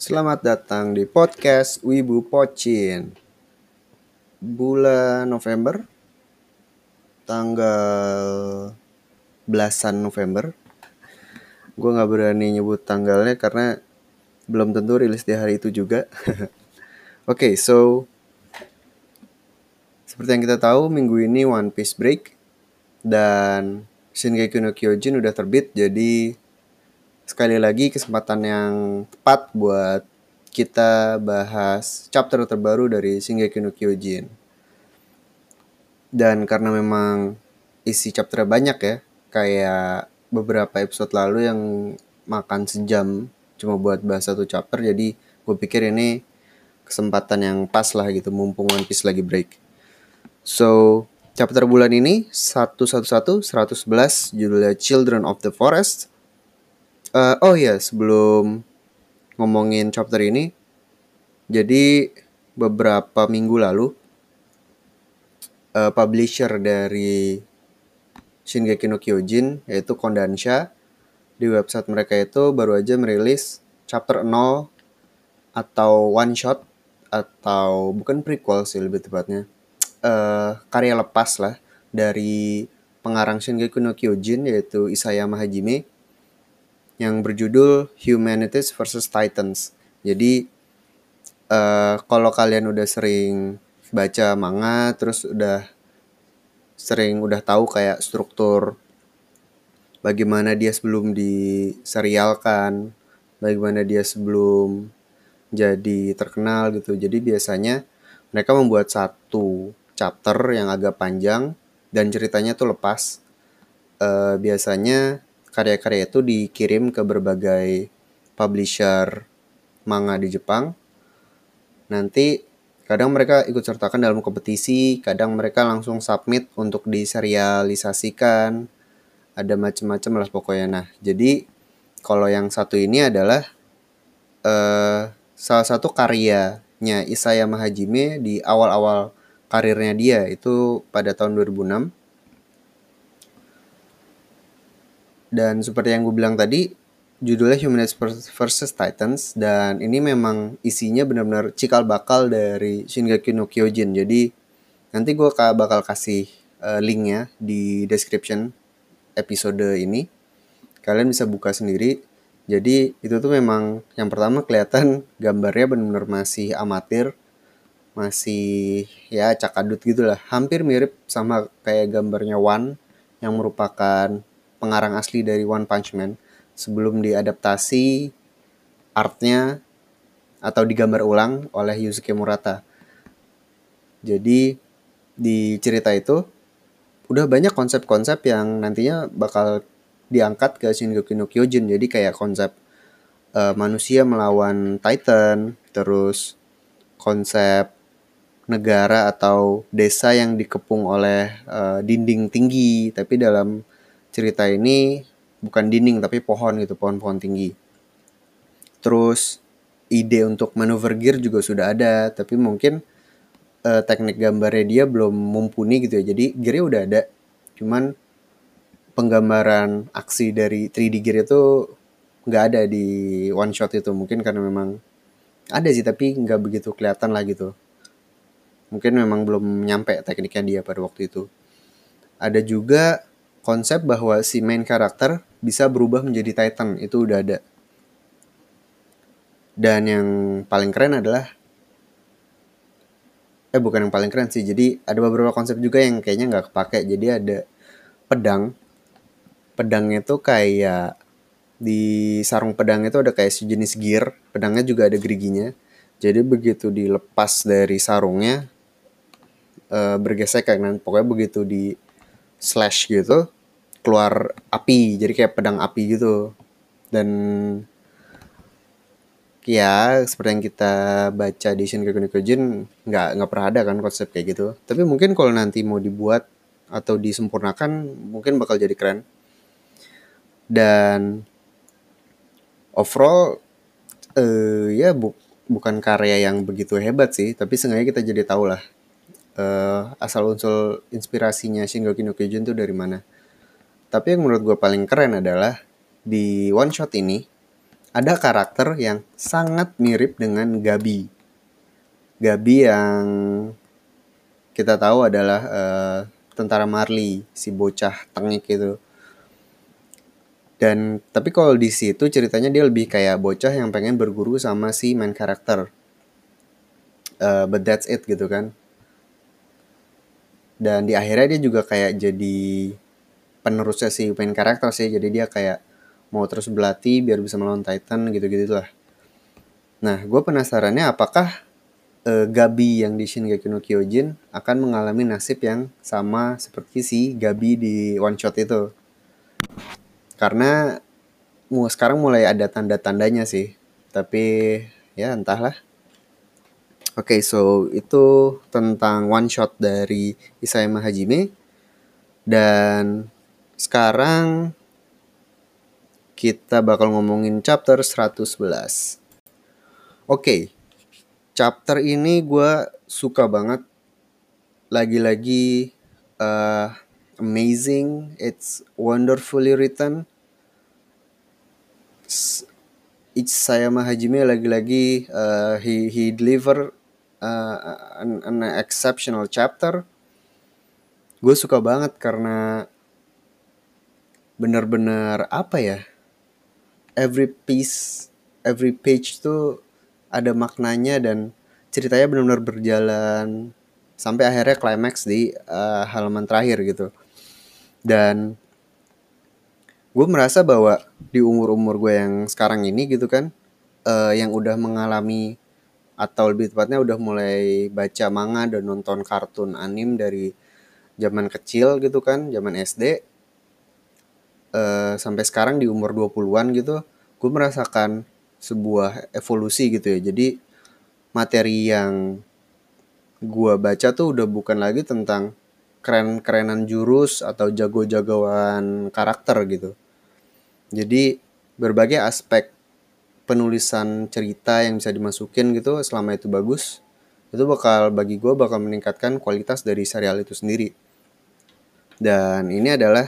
Selamat datang di podcast Wibu Pocin. Bulan November, tanggal belasan November. Gue nggak berani nyebut tanggalnya karena belum tentu rilis di hari itu juga. Oke, okay, so seperti yang kita tahu minggu ini One Piece break dan Shingeki no Kyojin udah terbit jadi sekali lagi kesempatan yang tepat buat kita bahas chapter terbaru dari Shingeki no Kyojin. Dan karena memang isi chapter banyak ya, kayak beberapa episode lalu yang makan sejam cuma buat bahas satu chapter, jadi gue pikir ini kesempatan yang pas lah gitu, mumpung One Piece lagi break. So, chapter bulan ini 111 111 judulnya Children of the Forest Uh, oh ya, sebelum ngomongin chapter ini, jadi beberapa minggu lalu uh, publisher dari Shingeki no Kyojin yaitu Kondansha di website mereka itu baru aja merilis chapter 0 atau one shot atau bukan prequel sih lebih tepatnya. Uh, karya lepas lah dari pengarang Shingeki no Kyojin yaitu Isayama Hajime yang berjudul Humanities versus Titans. Jadi uh, kalau kalian udah sering baca manga terus udah sering udah tahu kayak struktur bagaimana dia sebelum diserialkan, bagaimana dia sebelum jadi terkenal gitu. Jadi biasanya mereka membuat satu chapter yang agak panjang dan ceritanya tuh lepas. Uh, biasanya karya-karya itu dikirim ke berbagai publisher manga di Jepang. Nanti kadang mereka ikut sertakan dalam kompetisi, kadang mereka langsung submit untuk diserialisasikan. Ada macam-macam lah pokoknya. Nah, jadi kalau yang satu ini adalah uh, salah satu karyanya Isayama Hajime di awal-awal karirnya dia itu pada tahun 2006 Dan seperti yang gue bilang tadi, judulnya Humanities versus Titans dan ini memang isinya benar-benar cikal bakal dari Shingeki no Kyojin. Jadi nanti gue bakal kasih uh, linknya di description episode ini. Kalian bisa buka sendiri. Jadi itu tuh memang yang pertama kelihatan gambarnya benar-benar masih amatir, masih ya cakadut gitu lah. Hampir mirip sama kayak gambarnya One yang merupakan pengarang asli dari One Punch Man sebelum diadaptasi artnya atau digambar ulang oleh Yusuke Murata. Jadi di cerita itu udah banyak konsep-konsep yang nantinya bakal diangkat ke Shingeki no Kyojin. Jadi kayak konsep uh, manusia melawan Titan, terus konsep negara atau desa yang dikepung oleh uh, dinding tinggi tapi dalam cerita ini bukan dinding tapi pohon gitu, pohon-pohon tinggi. Terus ide untuk manuver gear juga sudah ada, tapi mungkin uh, teknik gambarnya dia belum mumpuni gitu ya. Jadi gearnya udah ada, cuman penggambaran aksi dari 3D gear itu nggak ada di one shot itu mungkin karena memang ada sih tapi nggak begitu kelihatan lah gitu mungkin memang belum nyampe tekniknya dia pada waktu itu ada juga konsep bahwa si main karakter bisa berubah menjadi Titan itu udah ada. Dan yang paling keren adalah eh bukan yang paling keren sih. Jadi ada beberapa konsep juga yang kayaknya nggak kepake. Jadi ada pedang. Pedangnya tuh kayak di sarung pedang itu ada kayak sejenis gear. Pedangnya juga ada geriginya. Jadi begitu dilepas dari sarungnya uh, bergesek kan pokoknya begitu di slash gitu keluar api jadi kayak pedang api gitu. Dan ya seperti yang kita baca di Shingeki no Kyojin nggak nggak pernah ada kan konsep kayak gitu. Tapi mungkin kalau nanti mau dibuat atau disempurnakan mungkin bakal jadi keren. Dan overall uh, ya bu bukan karya yang begitu hebat sih tapi sengaja kita jadi tahu lah uh, asal unsur inspirasinya Shingeki no Kyojin tuh dari mana. Tapi yang menurut gue paling keren adalah di one shot ini ada karakter yang sangat mirip dengan Gabi. Gabi yang kita tahu adalah uh, tentara Marley, si bocah tengik itu. Dan tapi kalau di situ ceritanya dia lebih kayak bocah yang pengen berguru sama si main karakter. Uh, but that's it gitu kan. Dan di akhirnya dia juga kayak jadi penerusnya si main karakter sih. Jadi dia kayak mau terus berlatih biar bisa melawan Titan gitu-gitu lah. Nah, gue penasarannya apakah uh, Gabi yang di Shingeki no Kyojin akan mengalami nasib yang sama seperti si Gabi di one shot itu. Karena sekarang mulai ada tanda-tandanya sih. Tapi ya entahlah. Oke, okay, so itu tentang one shot dari Isayama Hajime. Dan sekarang kita bakal ngomongin chapter 111. Oke, okay, chapter ini gue suka banget. Lagi-lagi uh, amazing, it's wonderfully written. Isayama Hajime lagi-lagi uh, he he deliver uh, an, an exceptional chapter. Gue suka banget karena bener-bener apa ya? every piece every page tuh ada maknanya dan ceritanya benar-benar berjalan sampai akhirnya climax di uh, halaman terakhir gitu dan gue merasa bahwa di umur-umur gue yang sekarang ini gitu kan uh, yang udah mengalami atau lebih tepatnya udah mulai baca manga dan nonton kartun anim dari zaman kecil gitu kan zaman SD uh, sampai sekarang di umur 20-an gitu gue merasakan sebuah evolusi gitu ya. Jadi materi yang gue baca tuh udah bukan lagi tentang keren-kerenan jurus atau jago-jagoan karakter gitu. Jadi berbagai aspek penulisan cerita yang bisa dimasukin gitu selama itu bagus itu bakal bagi gue bakal meningkatkan kualitas dari serial itu sendiri dan ini adalah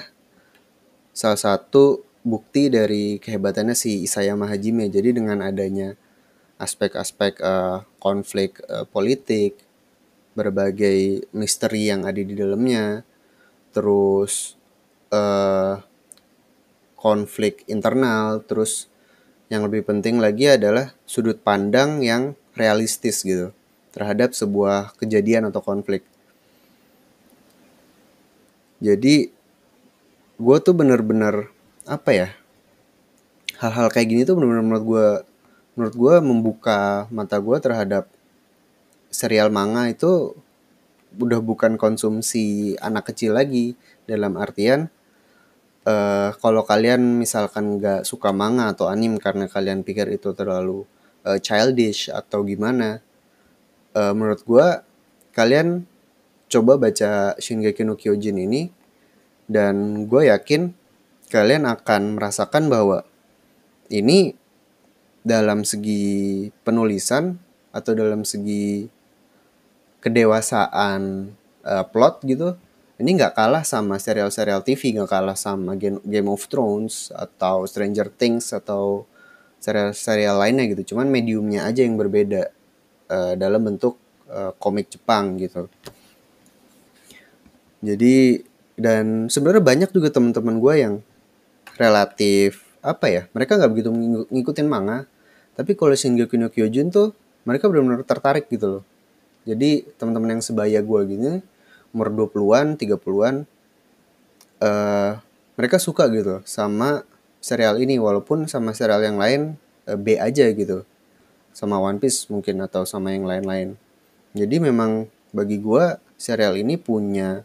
salah satu bukti dari kehebatannya si Isayama Hajime. Jadi dengan adanya aspek-aspek uh, konflik uh, politik, berbagai misteri yang ada di dalamnya, terus uh, konflik internal, terus yang lebih penting lagi adalah sudut pandang yang realistis gitu terhadap sebuah kejadian atau konflik. Jadi gue tuh bener-bener apa ya hal-hal kayak gini tuh benar-benar menurut gue menurut gue membuka mata gue terhadap serial manga itu udah bukan konsumsi anak kecil lagi dalam artian uh, kalau kalian misalkan nggak suka manga atau anim karena kalian pikir itu terlalu uh, childish atau gimana uh, menurut gue kalian coba baca Shingeki no Kyojin ini dan gue yakin kalian akan merasakan bahwa ini dalam segi penulisan atau dalam segi kedewasaan uh, plot gitu ini nggak kalah sama serial-serial TV nggak kalah sama Game, of Thrones atau Stranger Things atau serial-serial lainnya gitu. Cuman mediumnya aja yang berbeda uh, dalam bentuk uh, komik Jepang gitu. Jadi dan sebenarnya banyak juga teman-teman gue yang relatif apa ya mereka nggak begitu ngikutin manga. Tapi kalau Shingeki no Kyojin tuh mereka benar-benar tertarik gitu loh. Jadi teman-teman yang sebaya gue gini umur 20-an 30-an uh, mereka suka gitu sama serial ini walaupun sama serial yang lain uh, B aja gitu. Sama One Piece mungkin atau sama yang lain-lain. Jadi memang bagi gue serial ini punya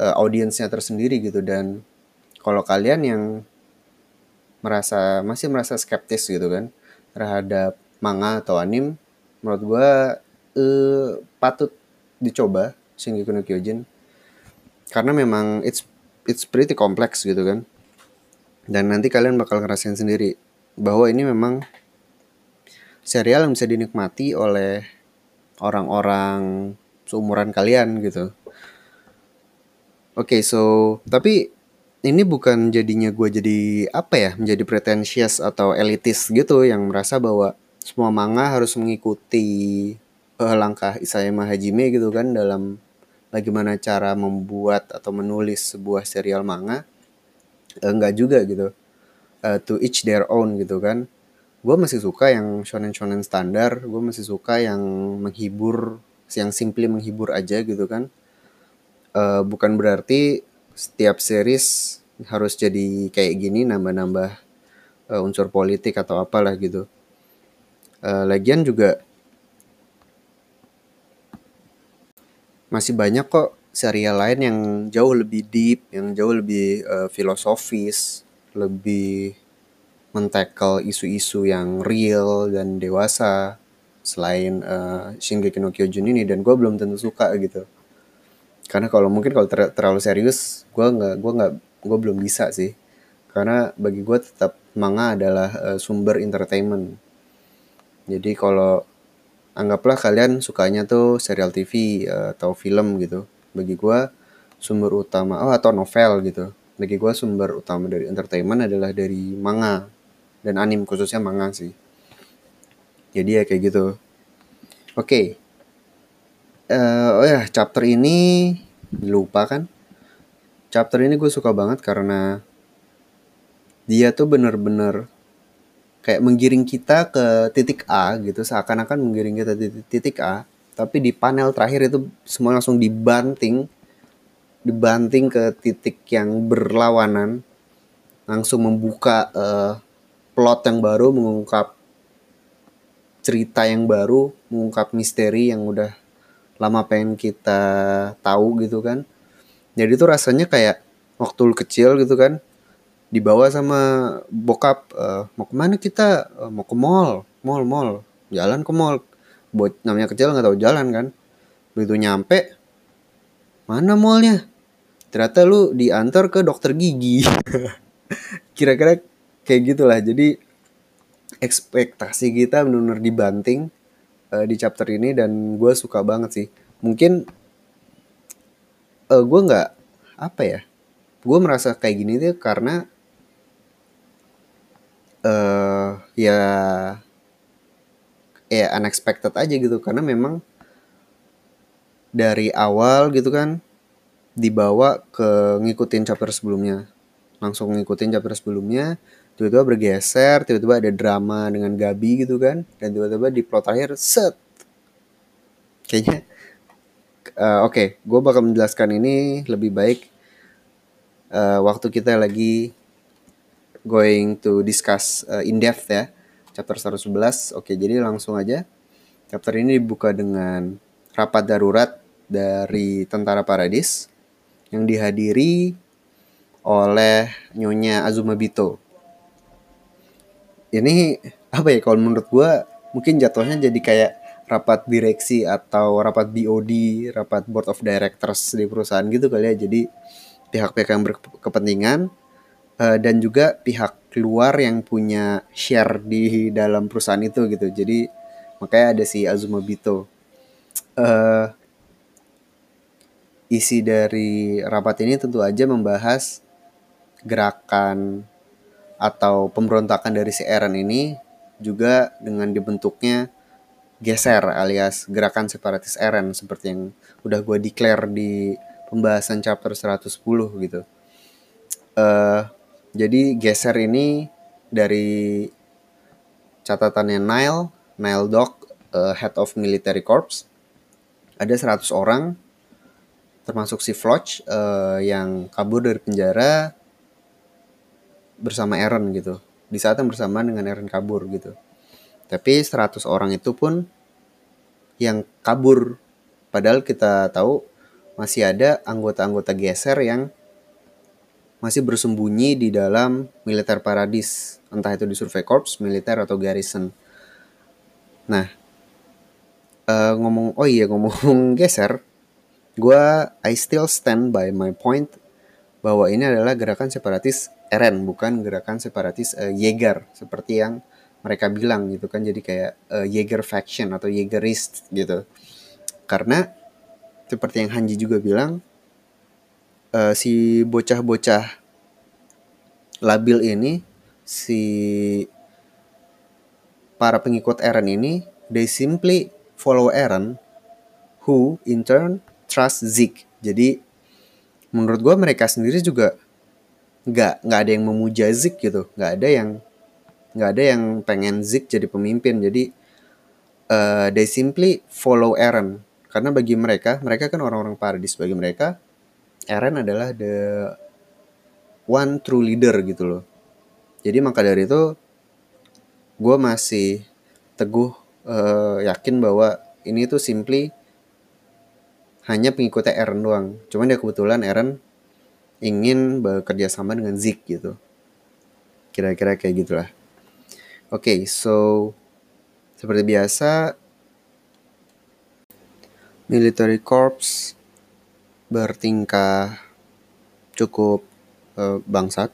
uh, audiensnya tersendiri gitu. Dan kalau kalian yang merasa masih merasa skeptis gitu kan terhadap manga atau anim menurut gue eh, patut dicoba Shingeki no Kyojin karena memang it's it's pretty complex gitu kan dan nanti kalian bakal ngerasain sendiri bahwa ini memang serial yang bisa dinikmati oleh orang-orang seumuran kalian gitu. Oke, okay, so tapi ini bukan jadinya gue jadi apa ya menjadi pretentious atau elitis gitu yang merasa bahwa semua manga harus mengikuti uh, langkah Isayama Hajime gitu kan dalam bagaimana cara membuat atau menulis sebuah serial manga? Uh, enggak juga gitu. Uh, to each their own gitu kan. Gue masih suka yang shonen shonen standar gue masih suka yang menghibur yang simply menghibur aja gitu kan. Uh, bukan berarti setiap series harus jadi kayak gini nambah-nambah uh, unsur politik atau apalah gitu. Uh, lagian juga masih banyak kok serial lain yang jauh lebih deep, yang jauh lebih uh, filosofis, lebih mentackle isu-isu yang real dan dewasa selain uh, Shingeki no Kyojin ini dan gue belum tentu suka gitu. Karena kalau mungkin kalau ter terlalu serius gue nggak gue nggak gue belum bisa sih. Karena bagi gue tetap manga adalah uh, sumber entertainment. Jadi kalau anggaplah kalian sukanya tuh serial TV eh, atau film gitu. Bagi gue sumber utama oh atau novel gitu. Bagi gue sumber utama dari entertainment adalah dari manga. Dan anim khususnya manga sih. Jadi ya kayak gitu. Oke. Okay uh, oh ya chapter ini lupa kan? Chapter ini gue suka banget karena dia tuh bener-bener kayak menggiring kita ke titik A gitu seakan-akan menggiring kita di titik A tapi di panel terakhir itu semua langsung dibanting dibanting ke titik yang berlawanan langsung membuka uh, plot yang baru mengungkap cerita yang baru mengungkap misteri yang udah lama pengen kita tahu gitu kan. Jadi tuh rasanya kayak waktu kecil gitu kan dibawa sama bokap uh, mau ke mana kita? Uh, mau ke mall mall mall. Jalan ke mall. Buat namanya kecil nggak tahu jalan kan. Begitu nyampe mana mallnya? Ternyata lu diantar ke dokter gigi. Kira-kira kayak gitulah. Jadi ekspektasi kita benar-benar dibanting uh, di chapter ini dan gue suka banget sih. Mungkin uh, gue nggak apa ya gue merasa kayak gini tuh karena uh, ya ya unexpected aja gitu. Karena memang dari awal gitu kan dibawa ke ngikutin chapter sebelumnya. Langsung ngikutin chapter sebelumnya tiba-tiba bergeser tiba-tiba ada drama dengan Gabi gitu kan dan tiba-tiba di plot akhir set! Kayaknya uh, oke okay, gue bakal menjelaskan ini lebih baik uh, waktu kita lagi going to discuss uh, in depth ya. Chapter 111 oke jadi langsung aja. Chapter ini dibuka dengan rapat darurat dari tentara paradis yang dihadiri oleh Nyonya Azuma Bito ini apa ya kalau menurut gue mungkin jatuhnya jadi kayak rapat direksi atau rapat BOD, rapat board of directors di perusahaan gitu kali ya. Jadi pihak-pihak yang berkepentingan uh, dan juga pihak luar yang punya share di dalam perusahaan itu gitu. Jadi makanya ada si Azuma Bito. Uh, isi dari rapat ini tentu aja membahas gerakan atau pemberontakan dari si Eren ini juga dengan dibentuknya geser alias gerakan separatis Eren seperti yang udah gue declare di pembahasan chapter 110 gitu. Uh, jadi geser ini dari catatannya Nile, Nile Doc, uh, Head of Military Corps. Ada 100 orang termasuk si Floch uh, yang kabur dari penjara bersama Eren gitu. Di saat yang bersamaan dengan Eren kabur gitu. Tapi 100 orang itu pun yang kabur. Padahal kita tahu masih ada anggota-anggota geser yang masih bersembunyi di dalam militer paradis. Entah itu di survei corps militer atau garrison. Nah uh, ngomong oh iya ngomong geser gue I still stand by my point bahwa ini adalah gerakan separatis Eren bukan gerakan separatis uh, Jaeger seperti yang mereka bilang gitu kan. Jadi kayak uh, Jaeger faction atau Jaegerist gitu. Karena seperti yang Hanji juga bilang uh, si bocah-bocah labil ini si para pengikut Eren ini they simply follow Eren who in turn trust Zeke. Jadi menurut gue mereka sendiri juga nggak nggak ada yang memuja Zeke gitu, nggak ada yang nggak ada yang pengen Zeke jadi pemimpin. Jadi uh, they simply follow Eren karena bagi mereka mereka kan orang-orang paradis bagi mereka Eren adalah the one true leader gitu loh. Jadi maka dari itu gue masih teguh uh, yakin bahwa ini tuh simply hanya pengikutnya Eren doang. Cuman ya kebetulan Eren ingin bekerja sama dengan Zik gitu. Kira-kira kayak gitulah. Oke, okay, so seperti biasa military corps bertingkah cukup uh, bangsat.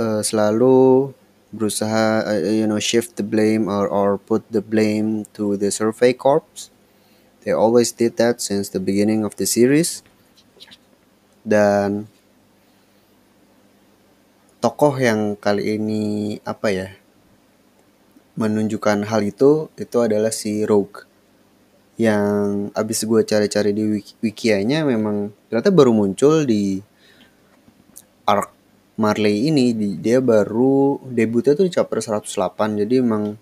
Uh, selalu berusaha uh, you know shift the blame or or put the blame to the survey corps. They always did that since the beginning of the series. Dan tokoh yang kali ini apa ya menunjukkan hal itu itu adalah si Rogue yang abis gue cari-cari di wiki wikianya memang ternyata baru muncul di arc Marley ini. Dia baru debutnya tuh di chapter 108 jadi emang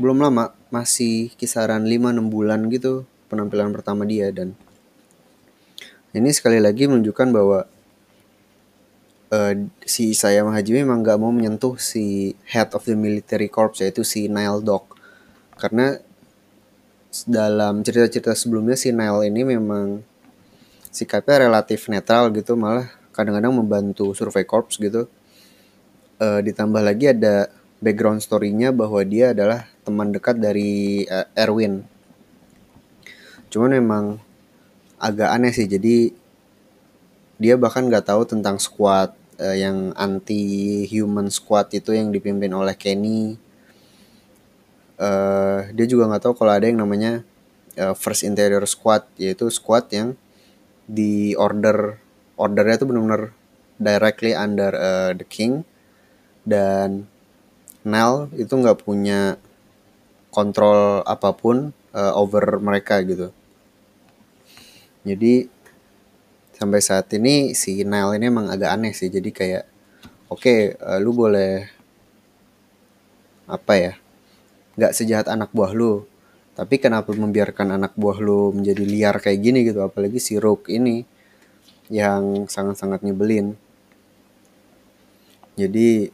belum lama masih kisaran 5-6 bulan gitu penampilan pertama dia. Dan ini sekali lagi menunjukkan bahwa uh, si Isayama Hajime memang gak mau menyentuh si head of the military corps yaitu si Nile Dog karena dalam cerita-cerita sebelumnya si Nile ini memang sikapnya relatif netral gitu malah kadang-kadang membantu survei corps gitu. Uh, ditambah lagi ada background story-nya bahwa dia adalah teman dekat dari uh, Erwin. Cuman memang agak aneh sih jadi dia bahkan nggak tahu tentang squad uh, yang anti human squad itu yang dipimpin oleh Kenny uh, dia juga nggak tahu kalau ada yang namanya uh, first interior squad yaitu squad yang di order ordernya tuh benar-benar directly under uh, the king dan Nel itu nggak punya kontrol apa pun uh, over mereka gitu. Jadi sampai saat ini si Nile ini emang agak aneh sih. Jadi kayak oke okay, uh, lu boleh apa ya nggak sejahat anak buah lu. Tapi kenapa membiarkan anak buah lu menjadi liar kayak gini gitu? Apalagi si Rogue ini yang sangat-sangat nyebelin. Jadi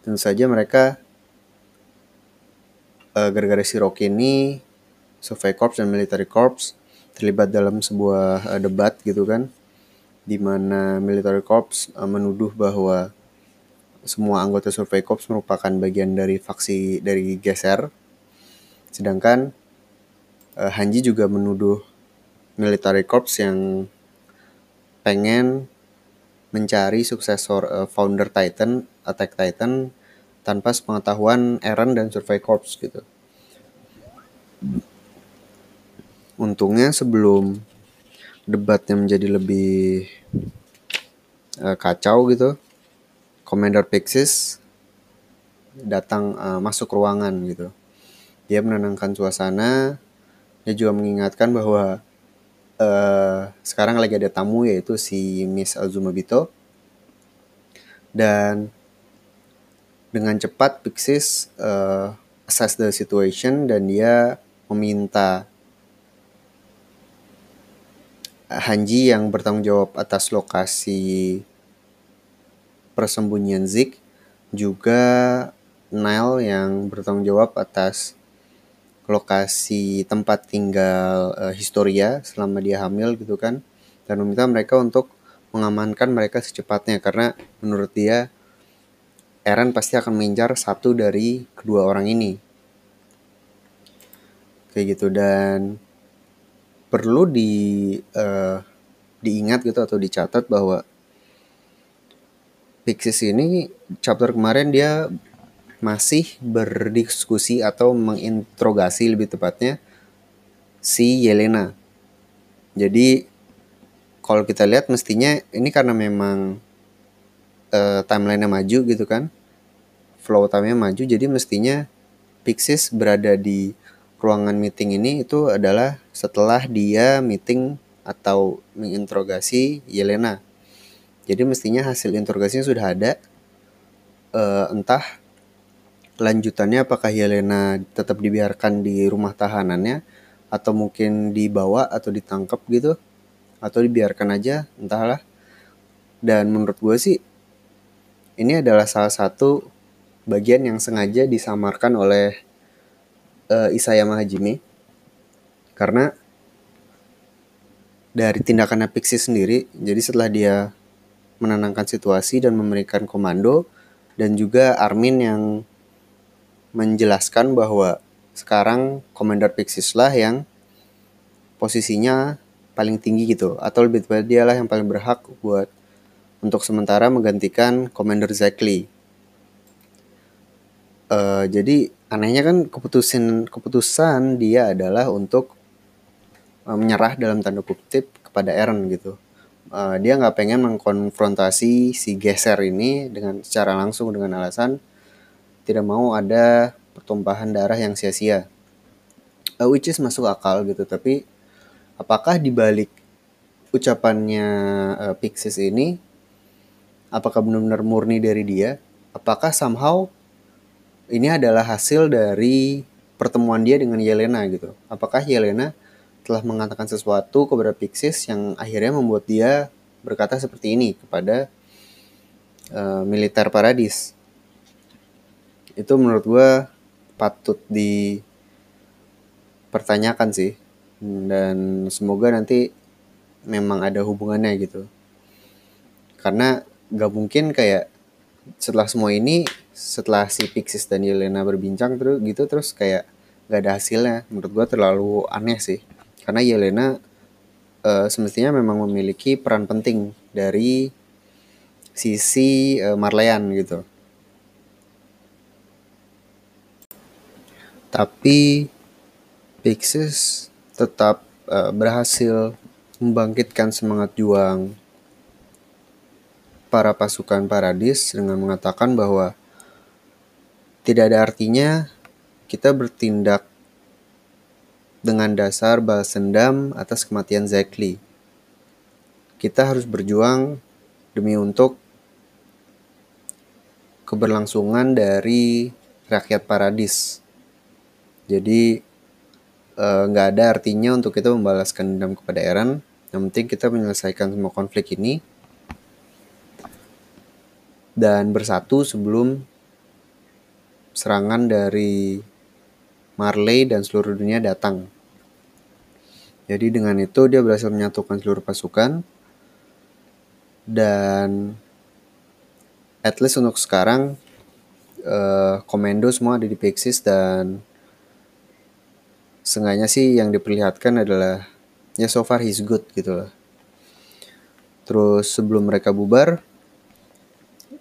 tentu saja mereka uh, gara-gara si Rogue ini Survey Corps dan Military Corps terlibat dalam sebuah uh, debat gitu kan di mana military corps uh, menuduh bahwa semua anggota survei corps merupakan bagian dari faksi dari geser. Sedangkan uh, Hanji juga menuduh military corps yang pengen mencari suksesor uh, founder Titan Attack Titan tanpa sepengetahuan Eren dan Survey Corps gitu. Untungnya sebelum debatnya menjadi lebih uh, kacau gitu Commander Pixis datang uh, masuk ruangan gitu. Dia menenangkan suasana. Dia juga mengingatkan bahwa uh, sekarang lagi ada tamu yaitu si Miss Azumabito dan dengan cepat Pixis uh, assess the situation dan dia meminta Hanji yang bertanggung jawab atas lokasi persembunyian Zik, juga Nile yang bertanggung jawab atas lokasi tempat tinggal uh, Historia selama dia hamil gitu kan dan meminta mereka untuk mengamankan mereka secepatnya karena menurut dia Eren pasti akan mengincar satu dari kedua orang ini. Kayak gitu dan perlu di uh, diingat gitu atau dicatat bahwa Pixis ini chapter kemarin dia masih berdiskusi atau menginterogasi lebih tepatnya si Yelena. Jadi kalau kita lihat mestinya ini karena memang uh, timeline-nya maju gitu kan flow time-nya maju jadi mestinya Pixis berada di ruangan meeting ini itu adalah setelah dia meeting atau menginterogasi Yelena jadi mestinya hasil interogasinya sudah ada. Uh, entah lanjutannya apakah Yelena tetap dibiarkan di rumah tahanannya atau mungkin dibawa atau ditangkap gitu atau dibiarkan aja entahlah. Dan menurut gue sih ini adalah salah satu bagian yang sengaja disamarkan oleh uh, Isayama Hajime karena dari tindakan Pixie sendiri jadi setelah dia menenangkan situasi dan memberikan komando dan juga Armin yang menjelaskan bahwa sekarang Commander Pixis lah yang posisinya paling tinggi gitu atau lebih tepat dia lah yang paling berhak buat untuk sementara menggantikan Commander Zekli. Uh, jadi anehnya kan keputusan keputusan dia adalah untuk uh, menyerah dalam tanda kutip kepada Eren gitu. Uh, dia nggak pengen mengkonfrontasi si geser ini dengan secara langsung dengan alasan tidak mau ada pertumpahan darah yang sia-sia. Uh, which is masuk akal gitu, tapi apakah di balik ucapannya uh, Pixis ini apakah benar-benar murni dari dia? Apakah somehow ini adalah hasil dari pertemuan dia dengan Yelena gitu? Apakah Yelena telah mengatakan sesuatu kepada Pixis yang akhirnya membuat dia berkata seperti ini kepada uh, militer paradis? Itu menurut gue patut dipertanyakan sih. Dan semoga nanti memang ada hubungannya gitu. Karena gak mungkin kayak setelah semua ini setelah si Pixis dan Yelena berbincang terus gitu terus kayak gak ada hasilnya. Menurut gue terlalu aneh sih karena Yelena uh, semestinya memang memiliki peran penting dari sisi uh, Marleyan gitu. Tapi Pixis tetap uh, berhasil membangkitkan semangat juang para pasukan paradis dengan mengatakan bahwa tidak ada artinya kita bertindak dengan dasar balas dendam atas kematian Zekli. Kita harus berjuang demi untuk keberlangsungan dari rakyat paradis. Jadi eh, nggak uh, ada artinya untuk kita membalaskan dendam kepada Eren. Yang penting kita menyelesaikan semua konflik ini dan bersatu sebelum serangan dari Marley dan seluruh dunia datang. Jadi dengan itu dia berhasil menyatukan seluruh pasukan dan at least untuk sekarang uh, komando semua ada di Pixis dan Seenggaknya sih yang diperlihatkan adalah ya so far he's good gitu lah. Terus sebelum mereka bubar,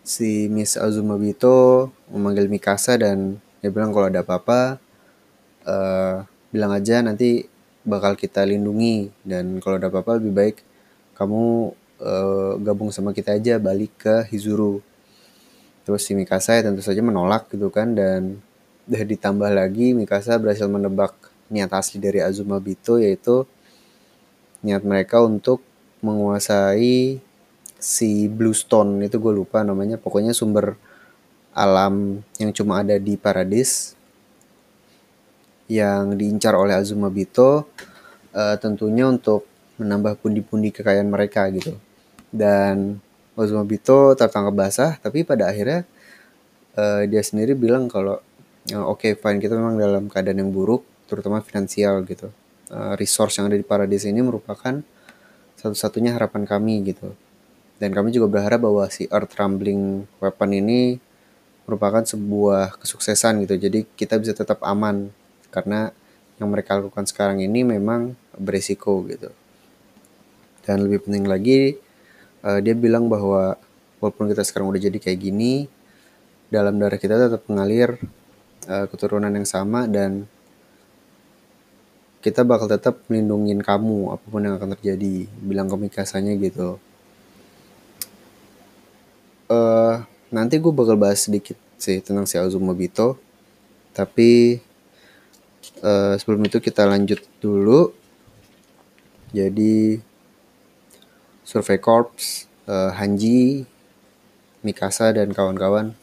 si Miss Azuma Bito memanggil Mikasa dan dia bilang kalau ada apa-apa uh, bilang aja nanti bakal kita lindungi. Dan kalau ada apa-apa lebih baik kamu uh, gabung sama kita aja balik ke Hizuru. Terus si Mikasa ya tentu saja menolak gitu kan dan udah ditambah lagi Mikasa berhasil menebak niat asli dari Azuma Bito yaitu niat mereka untuk menguasai si Bluestone itu gue lupa namanya. Pokoknya sumber alam yang cuma ada di Paradis yang diincar oleh Azuma Bito uh, tentunya untuk menambah pundi-pundi kekayaan mereka gitu dan Azuma Bito tertangkap basah tapi pada akhirnya uh, dia sendiri bilang kalau oke okay, fine kita memang dalam keadaan yang buruk terutama finansial gitu. Uh, resource yang ada di Paradis ini merupakan satu-satunya harapan kami gitu. Dan kami juga berharap bahwa si Earth Rumbling Weapon ini merupakan sebuah kesuksesan gitu. Jadi kita bisa tetap aman karena yang mereka lakukan sekarang ini memang beresiko gitu. Dan lebih penting lagi uh, dia bilang bahwa walaupun kita sekarang udah jadi kayak gini, dalam darah kita tetap mengalir uh, keturunan yang sama dan kita bakal tetap melindungi kamu apa pun yang akan terjadi bilang ke Mikasanya gitu uh, nanti gue bakal bahas sedikit sih tentang si Azumabito tapi uh, sebelum itu kita lanjut dulu. Jadi Survey Corps uh, Hanji Mikasa dan kawan-kawan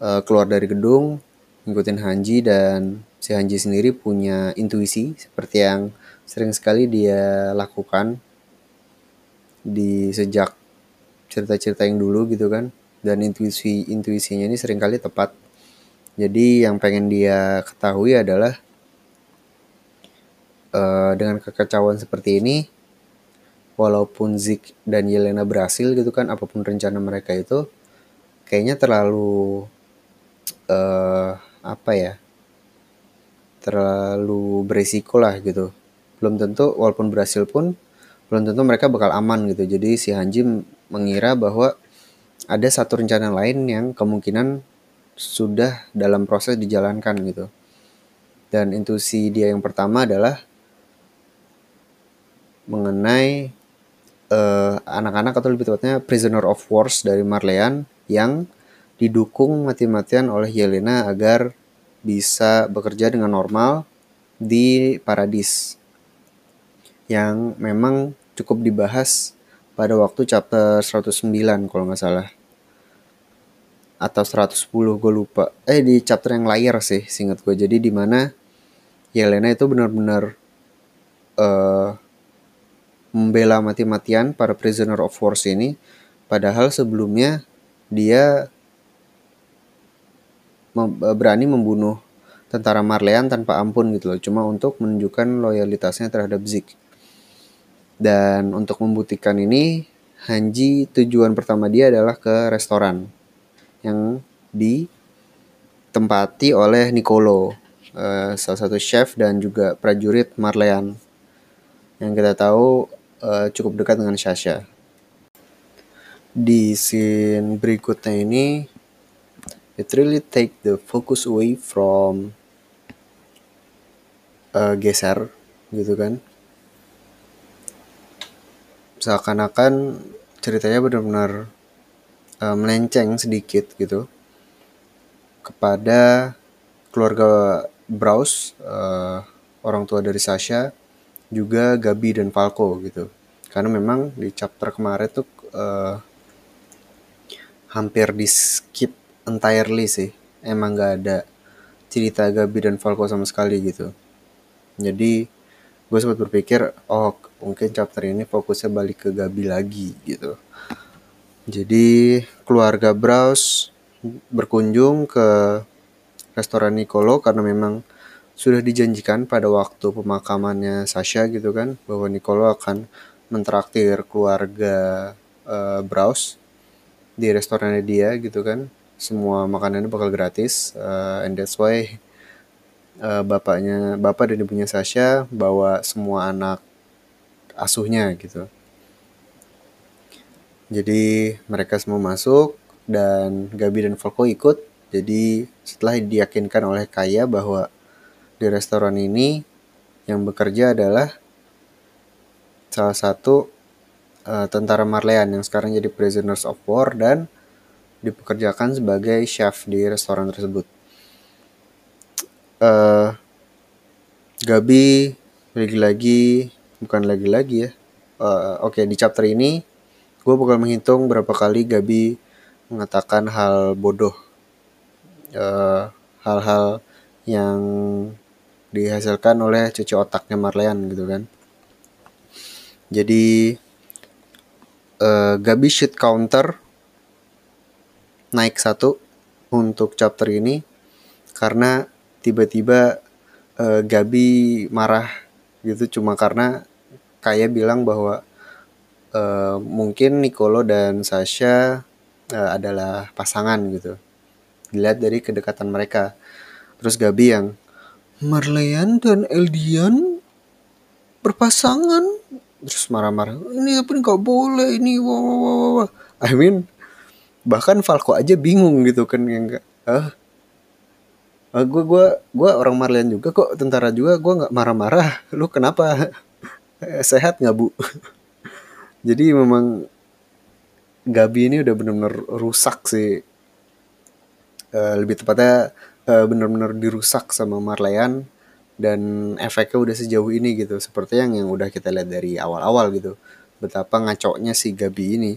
uh, keluar dari gedung ngikutin Hanji dan si Hanji sendiri punya intuisi seperti yang sering sekali dia lakukan di sejak cerita-cerita yang dulu gitu kan. Dan intuisi intuisinya ini sering kali tepat. Jadi yang pengen dia ketahui adalah uh, dengan kekacauan seperti ini walaupun Zik dan Yelena berhasil gitu kan apa pun rencana mereka itu kayaknya terlalu uh, apa ya terlalu berisiko lah gitu belum tentu walaupun berhasil pun belum tentu mereka bakal aman gitu. Jadi si Hanji mengira bahwa ada satu rencana lain yang kemungkinan sudah dalam proses dijalankan gitu. Dan intuisi dia yang pertama adalah mengenai eh, anak-anak atau lebih tepatnya prisoner of wars dari Marleyan yang didukung mati-matian oleh Yelena agar bisa bekerja dengan normal di Paradis yang memang cukup dibahas pada waktu chapter 109 kalau nggak salah. Atau 110 gue lupa. Eh di chapter yang layar sih singkat gue jadi di mana Yelena itu benar-benar uh, membela mati-matian para prisoner of wars ini padahal sebelumnya dia mem berani membunuh tentara Marleyan tanpa ampun gitu loh cuma untuk menunjukkan loyalitasnya terhadap Zik dan untuk membuktikan ini, Hanji tujuan pertama dia adalah ke restoran yang ditempati oleh Nicolo, uh, salah satu chef dan juga prajurit Marleyan. Yang kita tahu uh, cukup dekat dengan Sasha. Di scene berikutnya ini, it really take the focus away from uh, geser gitu kan seakan-akan ceritanya benar-benar uh, melenceng sedikit gitu kepada keluarga Braus uh, orang tua dari Sasha juga Gabi dan Falco gitu. Karena memang di chapter kemarin tuh uh, hampir di skip entirely sih. Emang gak ada cerita Gabi dan Falco sama sekali gitu. Jadi gue sempat berpikir oh mungkin chapter ini fokusnya balik ke Gabi lagi gitu. Jadi keluarga Braus berkunjung ke restoran Nicolo karena memang sudah dijanjikan pada waktu pemakamannya Sasha gitu kan bahwa Nicolo akan mentraktir keluarga uh, Braus di restorannya dia gitu kan semua makanannya bakal gratis uh, and that's why uh, bapaknya bapak dan ibunya Sasha bawa semua anak asuhnya gitu. Jadi mereka semua masuk dan Gabi dan Falco ikut. Jadi setelah diyakinkan oleh Kaya bahwa di restoran ini yang bekerja adalah salah satu uh, tentara Marleyan yang sekarang jadi prisoners of war dan dipekerjakan sebagai chef di restoran tersebut uh, Gabi lagi-lagi bukan lagi-lagi ya. Uh, Oke okay, di chapter ini gue bakal menghitung berapa kali Gabi mengatakan hal bodoh, hal hal-hal yang dihasilkan oleh cuci otaknya Marleyan gitu kan. Jadi uh, Gabi shoot counter naik satu untuk chapter ini karena tiba-tiba uh, Gabi marah gitu cuma karena kayak bilang bahwa uh, mungkin Nicolo dan Sasha uh, adalah pasangan gitu. Dilihat dari kedekatan mereka. Terus Gabi yang Marleyan dan Eldian berpasangan. Terus marah-marah ini apa nggak boleh ini wah wah wah wah I mean bahkan Falco aja bingung gitu kan yang enggak ah uh, gue gue gue orang Marlian juga kok tentara juga gue nggak marah-marah. Lu kenapa? Sehat nggak bu? Jadi memang Gabi ini udah bener-bener rusak sih. Uh, lebih tepatnya uh, bener-bener dirusak sama Marleyan dan efeknya udah sejauh ini gitu. Seperti yang yang udah kita lihat dari awal-awal gitu. Betapa ngacoknya si Gabi ini.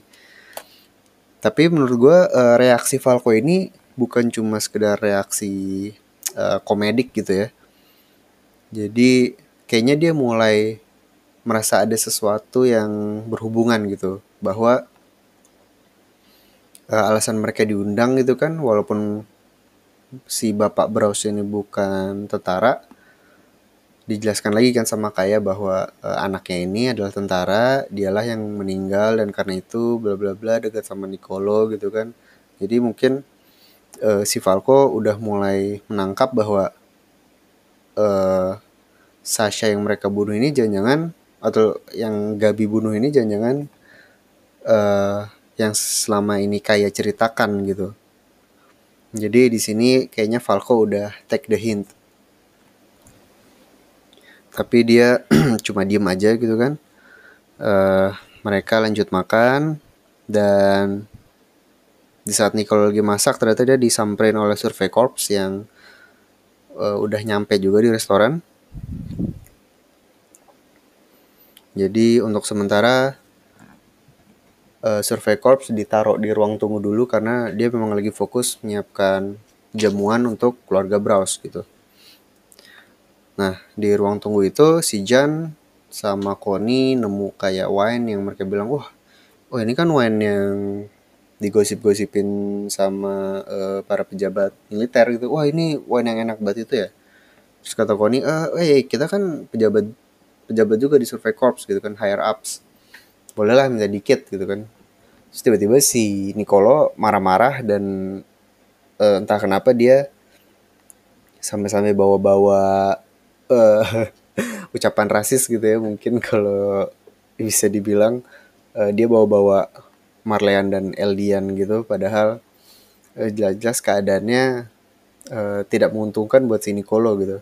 Tapi menurut gue uh, reaksi Falco ini bukan cuma sekedar reaksi uh, komedik gitu ya. Jadi kayaknya dia mulai merasa ada sesuatu yang berhubungan gitu bahwa uh, alasan mereka diundang gitu kan walaupun si bapak Braus ini bukan tentara dijelaskan lagi kan sama Kaya bahwa uh, anaknya ini adalah tentara dialah yang meninggal dan karena itu bla bla bla dekat sama Nicolo gitu kan jadi mungkin uh, si Falco udah mulai menangkap bahwa uh, Sasha yang mereka bunuh ini jangan-jangan atau yang Gabi bunuh ini jangan-jangan uh, yang selama ini kayak ceritakan gitu. Jadi di sini kayaknya Falco udah take the hint. Tapi dia cuma diem aja gitu kan. Uh, mereka lanjut makan dan di saat Nicole lagi masak ternyata dia disamperin oleh survey corps yang uh, udah nyampe juga di restoran. Jadi untuk sementara uh, Survey Corps ditaruh di ruang tunggu dulu karena dia memang lagi fokus menyiapkan jamuan untuk keluarga Braus gitu. Nah, di ruang tunggu itu si Jan sama Connie nemu kayak wine yang mereka bilang, wah, oh ini kan wine yang digosip-gosipin sama uh, para pejabat militer gitu. Wah ini wine yang enak banget itu ya. Terus kata Connie, eh, eh kita kan pejabat pejabat juga di Survey Corps gitu kan, higher ups bolehlah minta dikit gitu kan. Tiba-tiba si Nicolo marah-marah dan uh, entah kenapa dia sampai-sampai bawa-bawa uh, ucapan rasis gitu ya mungkin kalau bisa dibilang uh, dia bawa-bawa Marleyan dan Eldian gitu. Padahal jelas-jelas keadaannya uh, tidak menguntungkan buat si Nicolo gitu.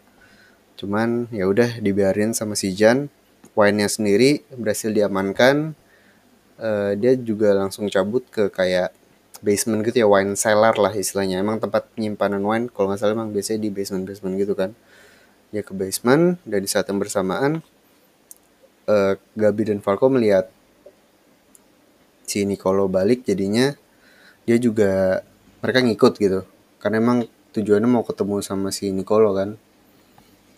Cuman ya udah dibiarin sama si Jan wine-nya sendiri berhasil diamankan uh, dia juga langsung cabut ke kayak basement gitu ya wine cellar lah istilahnya. Emang tempat penyimpanan wine kalau nggak salah emang biasanya di basement basement gitu kan. Ya ke basement dan di saat yang bersamaan uh, Gabi dan Falco melihat si Nicolo balik jadinya dia juga mereka ngikut gitu. Karena emang tujuannya mau ketemu sama si Nicolo kan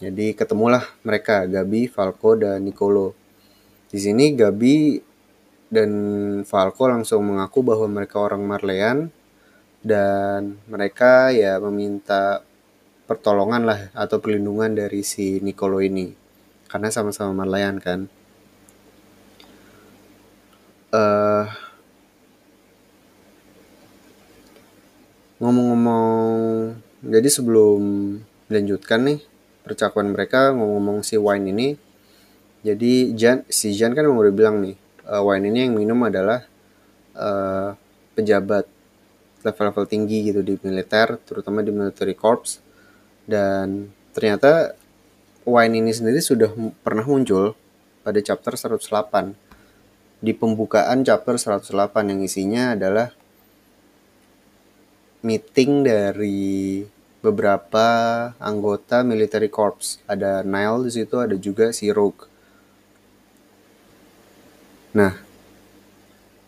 jadi ketemulah mereka Gabi, Falco dan Nicolo. Di sini Gabi dan Falco langsung mengaku bahwa mereka orang Marleyan dan mereka ya meminta pertolongan lah atau perlindungan dari si Nicolo ini. Karena sama-sama Marleyan kan? Uh, ngomong-ngomong jadi sebelum melanjutkan nih percakapan mereka ngomong-ngomong si wine ini jadi Jan si Jan kan udah bilang nih uh, wine ini yang minum adalah uh, pejabat level-level tinggi gitu di militer, terutama di military corps. Dan ternyata wine ini sendiri sudah pernah muncul pada chapter 108. Di pembukaan chapter 108 yang isinya adalah meeting dari beberapa anggota military corps. Ada Nile di situ, ada juga si Rogue. Nah,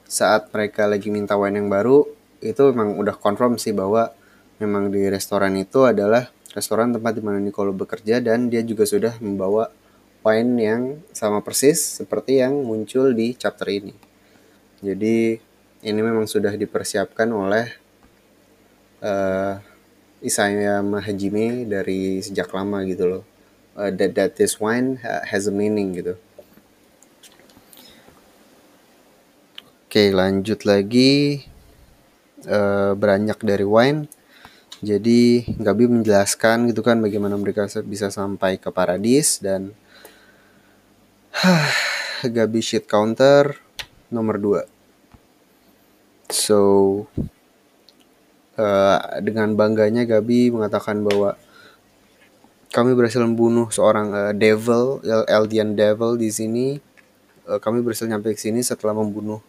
saat mereka lagi minta wine yang baru, itu memang udah confirm sih bahwa memang di restoran itu adalah restoran tempat di mana Nicolo bekerja dan dia juga sudah membawa wine yang sama persis seperti yang muncul di chapter ini. Jadi ini memang sudah dipersiapkan oleh uh, Isayama Hajime dari sejak lama gitu loh. Uh, that that this wine has a meaning gitu. Oke, lanjut lagi uh, beranjak dari wine. Jadi Gabi menjelaskan gitu kan bagaimana mereka bisa sampai ke paradis dan Gabi sheet counter nomor 2. So uh, dengan bangganya Gabi mengatakan bahwa kami berhasil membunuh seorang uh, devil, Eldian devil di sini. Uh, kami berhasil nyampe ke sini setelah membunuh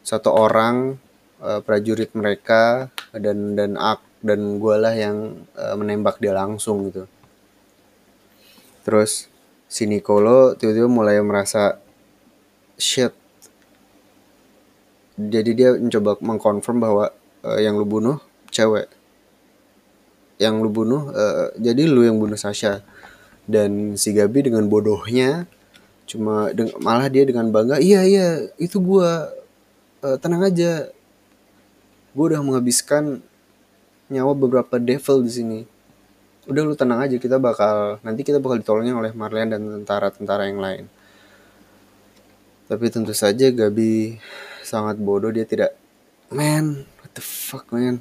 satu orang uh, prajurit mereka dan dan ak dan gue lah yang uh, menembak dia langsung gitu terus si Nicolo tiba-tiba mulai merasa shit jadi dia mencoba mengkonfirm bahwa uh, yang lu bunuh cewek. Yang lu bunuh uh, jadi lu yang bunuh Sasha. Dan si Gabi dengan bodohnya cuma deng malah dia dengan bangga iya iya itu gua. Uh, tenang aja. Gua udah menghabiskan nyawa beberapa devil di sini. Udah lu tenang aja kita bakal nanti kita bakal ditolongin oleh Marlian dan tentara-tentara yang lain. Tapi tentu saja Gabi sangat bodoh dia tidak what the fuck man.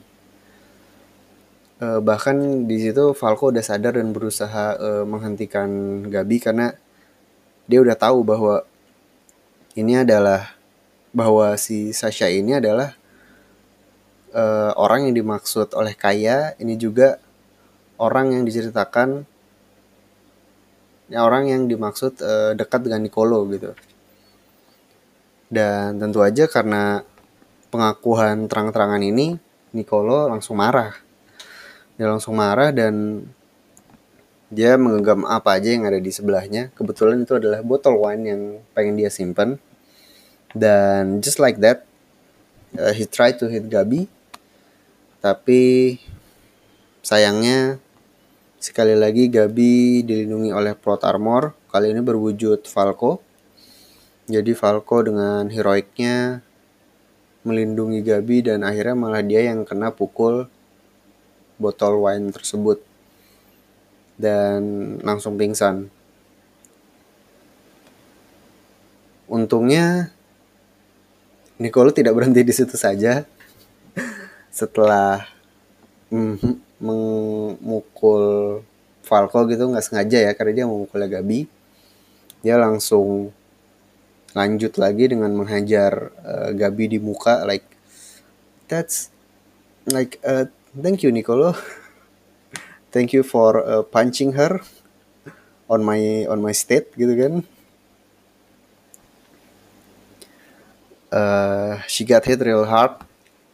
Uh, bahkan di situ Falco udah sadar dan berusaha uh, menghentikan Gabi karena dia udah tahu bahwa ini adalah bahwa si Sasha ini adalah uh, orang yang dimaksud oleh Kaya. Ini juga orang yang diceritakan ya orang yang dimaksud uh, dekat dengan Nicolo gitu. Dan tentu aja karena pengakuan terang-terangan ini Nicolo langsung marah. Dia langsung marah dan dia menggenggam apa aja yang ada di sebelahnya. Kebetulan itu adalah botol wine yang pengen dia simpan dan just like that uh, he tried to hit Gabi. Tapi sayangnya Sekali lagi Gabi dilindungi oleh plot armor, kali ini berwujud Falco. Jadi Falco dengan heroiknya melindungi Gabi dan akhirnya malah dia yang kena pukul botol wine tersebut dan langsung pingsan. Untungnya Nicolo tidak berhenti di situ saja. Setelah mm, memukul Falco gitu nggak sengaja ya karena dia memukul Gabi dia langsung lanjut lagi dengan menghajar uh, Gabi di muka like that's like uh, thank you Nicolo thank you for uh, punching her on my on my state gitu kan uh, she got hit real hard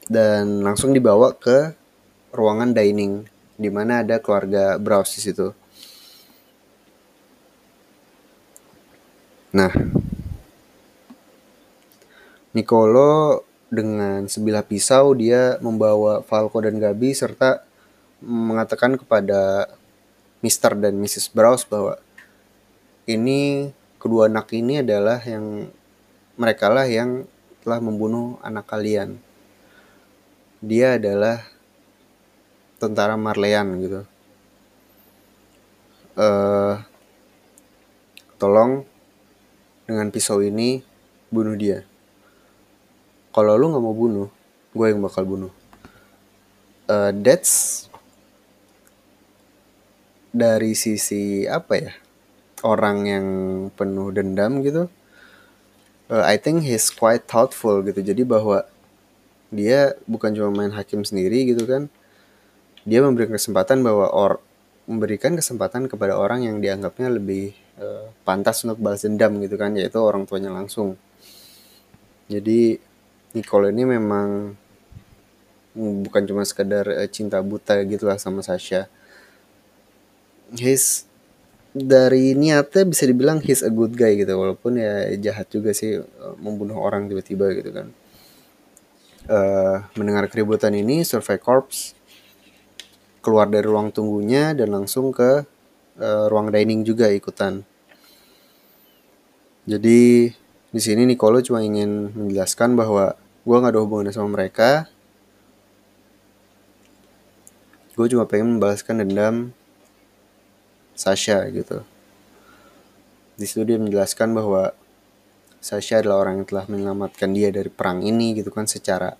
dan langsung dibawa ke ruangan dining di mana ada keluarga Browse di situ. Nah, Nicolo dengan sebilah pisau dia membawa Falco dan Gabi serta mengatakan kepada Mr. dan Mrs. Browse bahwa ini kedua anak ini adalah yang mereka lah yang telah membunuh anak kalian. Dia adalah tentara Marleyan gitu uh, tolong dengan pisau ini bunuh dia kalau lu nggak mau bunuh gue yang bakal bunuh. Uh, that's dari sisi apa ya orang yang penuh dendam gitu uh, I think he's quite thoughtful gitu. Jadi bahwa dia bukan cuma main hakim sendiri gitu kan dia memberikan kesempatan bahwa or memberikan kesempatan kepada orang yang dianggapnya lebih uh, pantas untuk balas dendam gitu kan yaitu orang tuanya langsung. Jadi Nicole ini memang bukan cuma sekedar uh, cinta buta gitu lah sama Sasha his dari niatnya bisa dibilang he's a good guy gitu walaupun ya jahat juga sih uh, membunuh orang tiba-tiba gitu kan uh, mendengar keributan ini Survey Corps keluar dari ruang tunggunya dan langsung ke uh, ruang dining juga ikutan. Jadi di sini Nicolo cuma ingin menjelaskan bahwa gue nggak ada hubungan sama mereka. Gue cuma pengen membalaskan dendam Sasha gitu. Di situ dia menjelaskan bahwa Sasha adalah orang yang telah menyelamatkan dia dari perang ini gitu kan secara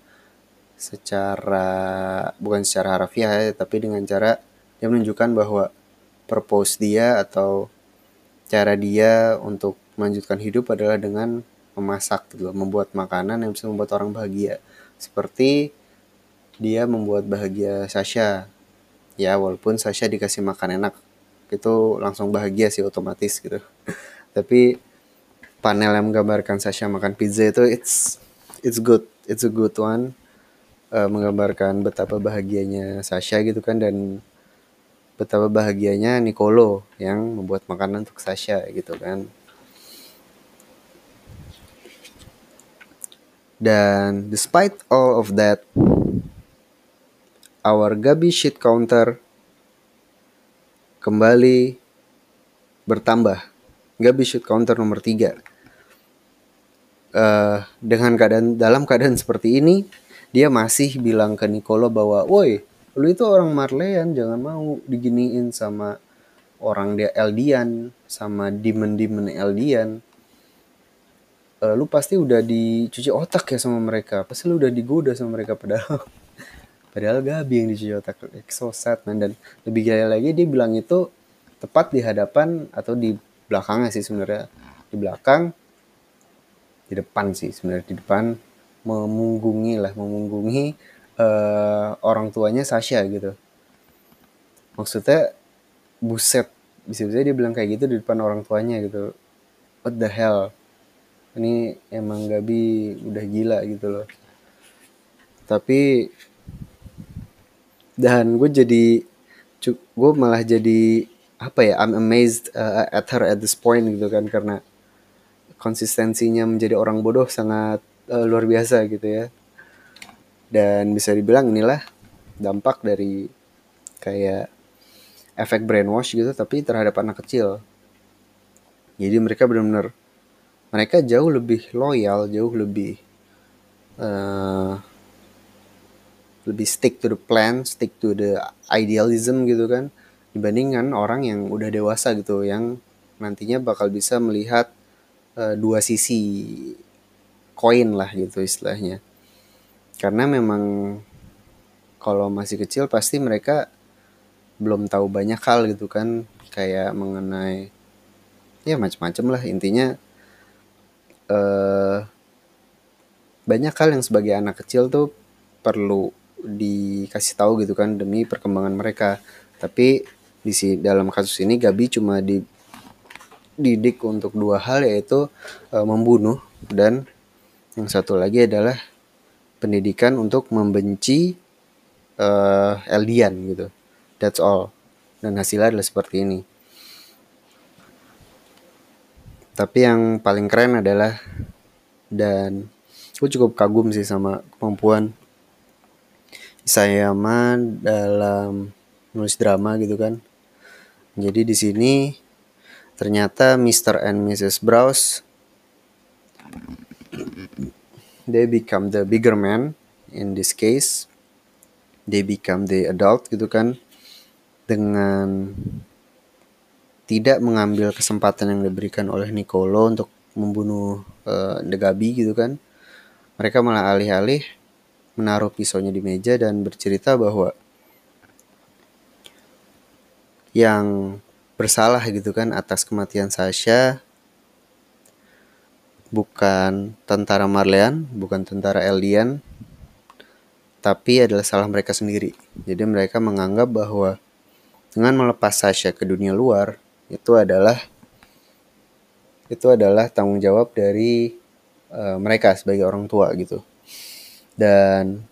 secara bukan secara harfiah ya, tapi dengan cara dia menunjukkan bahwa purpose dia atau cara dia untuk melanjutkan hidup adalah dengan memasak gitu membuat makanan yang bisa membuat orang bahagia. Seperti dia membuat bahagia Sasha. Ya, walaupun Sasha dikasih makan enak, itu langsung bahagia sih otomatis gitu. Tapi panel yang menggambarkan Sasha makan pizza itu it's it's good it's a good one uh, menggambarkan betapa bahagianya Sasha gitu kan dan betapa bahagianya Nicolo yang membuat makanan untuk Sasha gitu kan dan despite all of that our Gabi sheet counter kembali bertambah. Gabi shoot counter nomor 3 uh, dengan keadaan dalam keadaan seperti ini dia masih bilang ke Nicolo bahwa woi lu itu orang Marleyan jangan mau diginiin sama orang dia Eldian sama demon-demon Eldian uh, lu pasti udah dicuci otak ya sama mereka. Pasti lu udah digoda sama mereka padahal. Padahal Gabi yang dicuci otak. So sad man. Dan lebih gila lagi dia bilang itu tepat di hadapan atau di belakangnya sih sebenarnya. Di belakang di depan sih sebenarnya. Di depan memunggungi lah memunggungi uh, orang tuanya Sasha gitu. Maksudnya buset. Bisa-bisa dia bilang kayak gitu di depan orang tuanya gitu. What the hell ini emang Gabi udah gila gitu loh. Tapi dan gue jadi gue malah jadi apa ya I'm amazed uh, at her at this point gitu kan karena konsistensinya menjadi orang bodoh sangat uh, luar biasa gitu ya. Dan bisa dibilang inilah dampak dari kayak efek brainwash gitu tapi terhadap anak kecil. Jadi mereka benar-benar mereka jauh lebih loyal jauh lebih uh, lebih stick to the plan stick to the idealism gitu kan dibandingkan orang yang udah dewasa gitu yang nantinya bakal bisa melihat uh, dua sisi koin lah gitu istilahnya. Karena memang kalau masih kecil pasti mereka belum tahu banyak hal gitu kan kayak mengenai ya macam-macam lah intinya uh, banyak hal yang sebagai anak kecil tuh perlu dikasih tahu gitu kan demi perkembangan mereka tapi di si dalam kasus ini Gabi cuma di didik untuk dua hal yaitu e, membunuh dan yang satu lagi adalah pendidikan untuk membenci e, Eldian gitu. That's all. Dan hasilnya adalah seperti ini. Tapi yang paling keren adalah dan gue cukup kagum sih sama kemampuan Isayama dalam nulis drama gitu kan. Jadi di sini ternyata Mr. and Mrs. Browse they become the bigger man in this case they become the adult gitu kan dengan tidak mengambil kesempatan yang diberikan oleh Nicolo untuk membunuh uh, The Gabi gitu kan mereka malah alih-alih menaruh pisaunya di meja dan bercerita bahwa yang bersalah gitu kan atas kematian Sasha bukan tentara Marleyan, bukan tentara Eldian, tapi adalah salah mereka sendiri. Jadi mereka menganggap bahwa dengan melepas Sasha ke dunia luar itu adalah itu adalah tanggung jawab dari uh, mereka sebagai orang tua gitu. Dan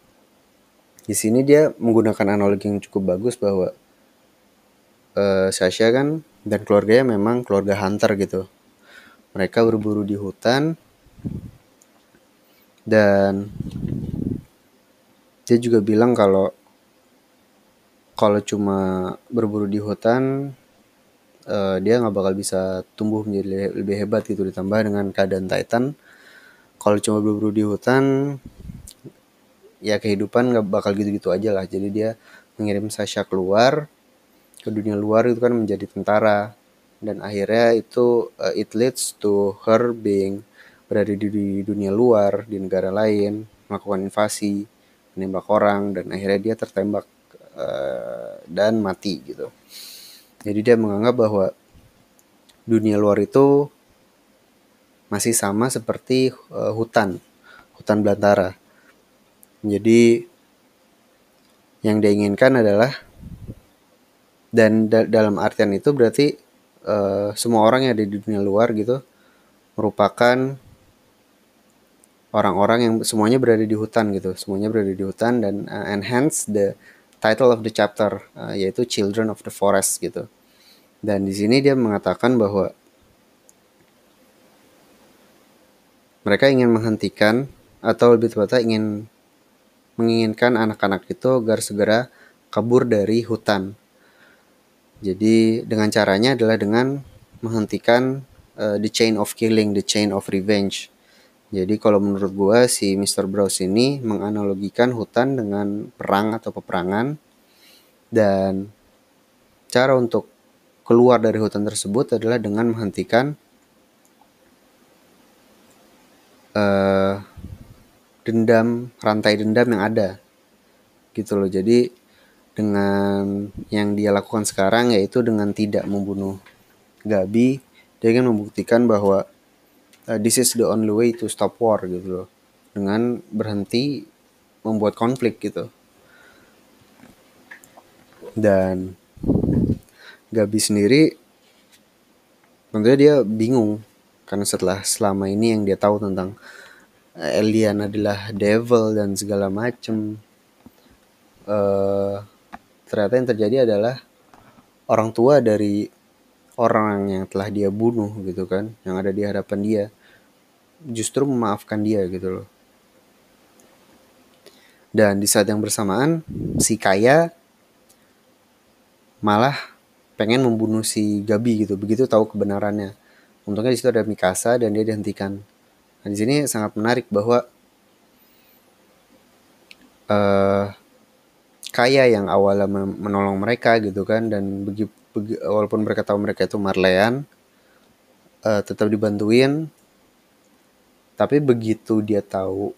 di sini dia menggunakan analogi yang cukup bagus bahwa uh, Sasha kan dan keluarganya memang keluarga hunter gitu. Mereka berburu di hutan dan dia juga bilang kalau kalau cuma berburu di hutan uh, dia nggak bakal bisa tumbuh menjadi lebih hebat gitu ditambah dengan keadaan Titan. Kalau cuma berburu di hutan ya kehidupan nggak bakal gitu-gitu aja lah. Jadi dia mengirim Sasha keluar ke dunia luar itu kan menjadi tentara. Dan akhirnya itu uh, it leads to her being berada di, di dunia luar di negara lain melakukan invasi menembak orang dan akhirnya dia tertembak uh, dan mati gitu jadi dia menganggap bahwa dunia luar itu masih sama seperti uh, hutan hutan belantara. Jadi yang dia inginkan adalah dan da dalam artian itu berarti uh, semua orang yang ada di dunia luar gitu merupakan orang-orang yang semuanya berada di hutan gitu. Semuanya berada di hutan dan uh, enhance the title of the chapter uh, yaitu Children of the Forest gitu dan di sini dia mengatakan bahwa mereka ingin menghentikan atau lebih tepatnya ingin menginginkan anak-anak itu agar segera kabur dari hutan. Jadi dengan caranya adalah dengan menghentikan uh, the chain of killing, the chain of revenge. Jadi kalau menurut gue si Mr. Browse ini menganalogikan hutan dengan perang atau peperangan dan cara untuk keluar dari hutan tersebut adalah dengan menghentikan uh, dendam rantai dendam yang ada. Gitu loh. Jadi dengan yang dia lakukan sekarang yaitu dengan tidak membunuh Gabi dia ingin membuktikan bahwa uh, this is the only way to stop war gitu loh. Dengan berhenti membuat konflik gitu. Dan Gabi sendiri tentunya dia bingung. Karena setelah selama ini yang dia tahu tentang eh, alien adalah devil dan segala macem uh, ternyata yang terjadi adalah orang tua dari orang yang telah dia bunuh gitu kan yang ada di hadapan dia justru memaafkan dia gitu loh. Dan di saat yang bersamaan si kaya malah pengen membunuh si Gabi gitu begitu tahu kebenarannya. Untungnya di situ ada Mikasa dan dia dihentikan. Nah di sini sangat menarik bahwa uh, kaya yang awalnya menolong mereka gitu kan dan begitu walaupun mereka tahu mereka itu Marleyan uh, tetap dibantuin. Tapi begitu dia tahu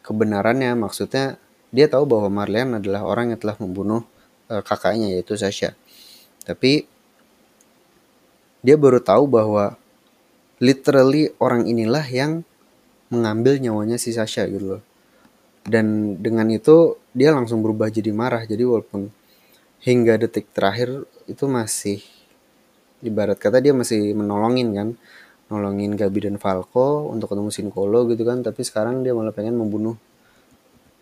kebenarannya maksudnya dia tahu bahwa Marleyan adalah orang yang telah membunuh uh, kakaknya yaitu Sasha tapi dia baru tahu bahwa literally orang inilah yang mengambil nyawanya si Sasha gitu loh. Dan dengan itu dia langsung berubah jadi marah. Jadi walaupun hingga detik terakhir itu masih ibarat kata dia masih menolongin kan. Nolongin Gabi dan Falco untuk ketemu Sinkolo gitu kan. Tapi sekarang dia malah pengen membunuh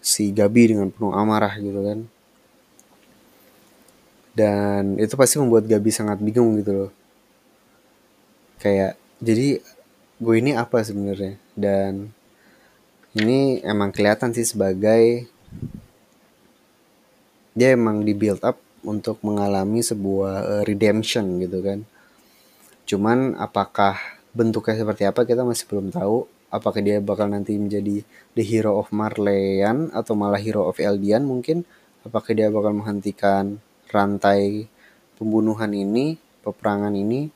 si Gabi dengan penuh amarah gitu kan dan itu pasti membuat Gabi sangat bingung gitu loh kayak jadi gue ini apa sebenarnya dan ini emang kelihatan sih sebagai dia emang di build up untuk mengalami sebuah uh, redemption gitu kan. Cuman apakah bentuknya seperti apa kita masih belum tahu. Apakah dia bakal nanti menjadi the hero of Marleyan atau malah hero of Eldian mungkin? Apakah dia bakal menghentikan rantai pembunuhan ini, peperangan ini?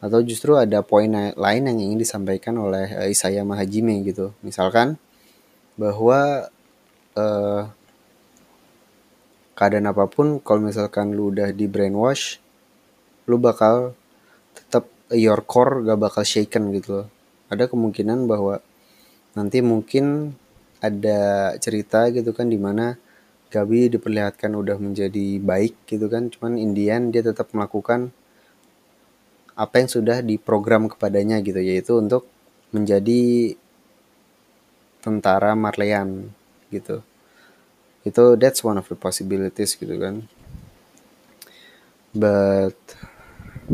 Atau justru ada poin lain yang ingin disampaikan oleh uh, Isaya Mahajime gitu. Misalkan bahwa uh, keadaan apa pun kalau misalkan lu udah di brainwash lu bakal tetap your core gak bakal shaken gitu loh ada kemungkinan bahwa nanti mungkin ada cerita gitu kan di mana Gabi diperlihatkan udah menjadi baik gitu kan. Cuman Indian dia tetap melakukan apa yang sudah diprogram kepadanya gitu. Yaitu untuk menjadi tentara Marleyan gitu. Itu that's one of the possibilities gitu kan. But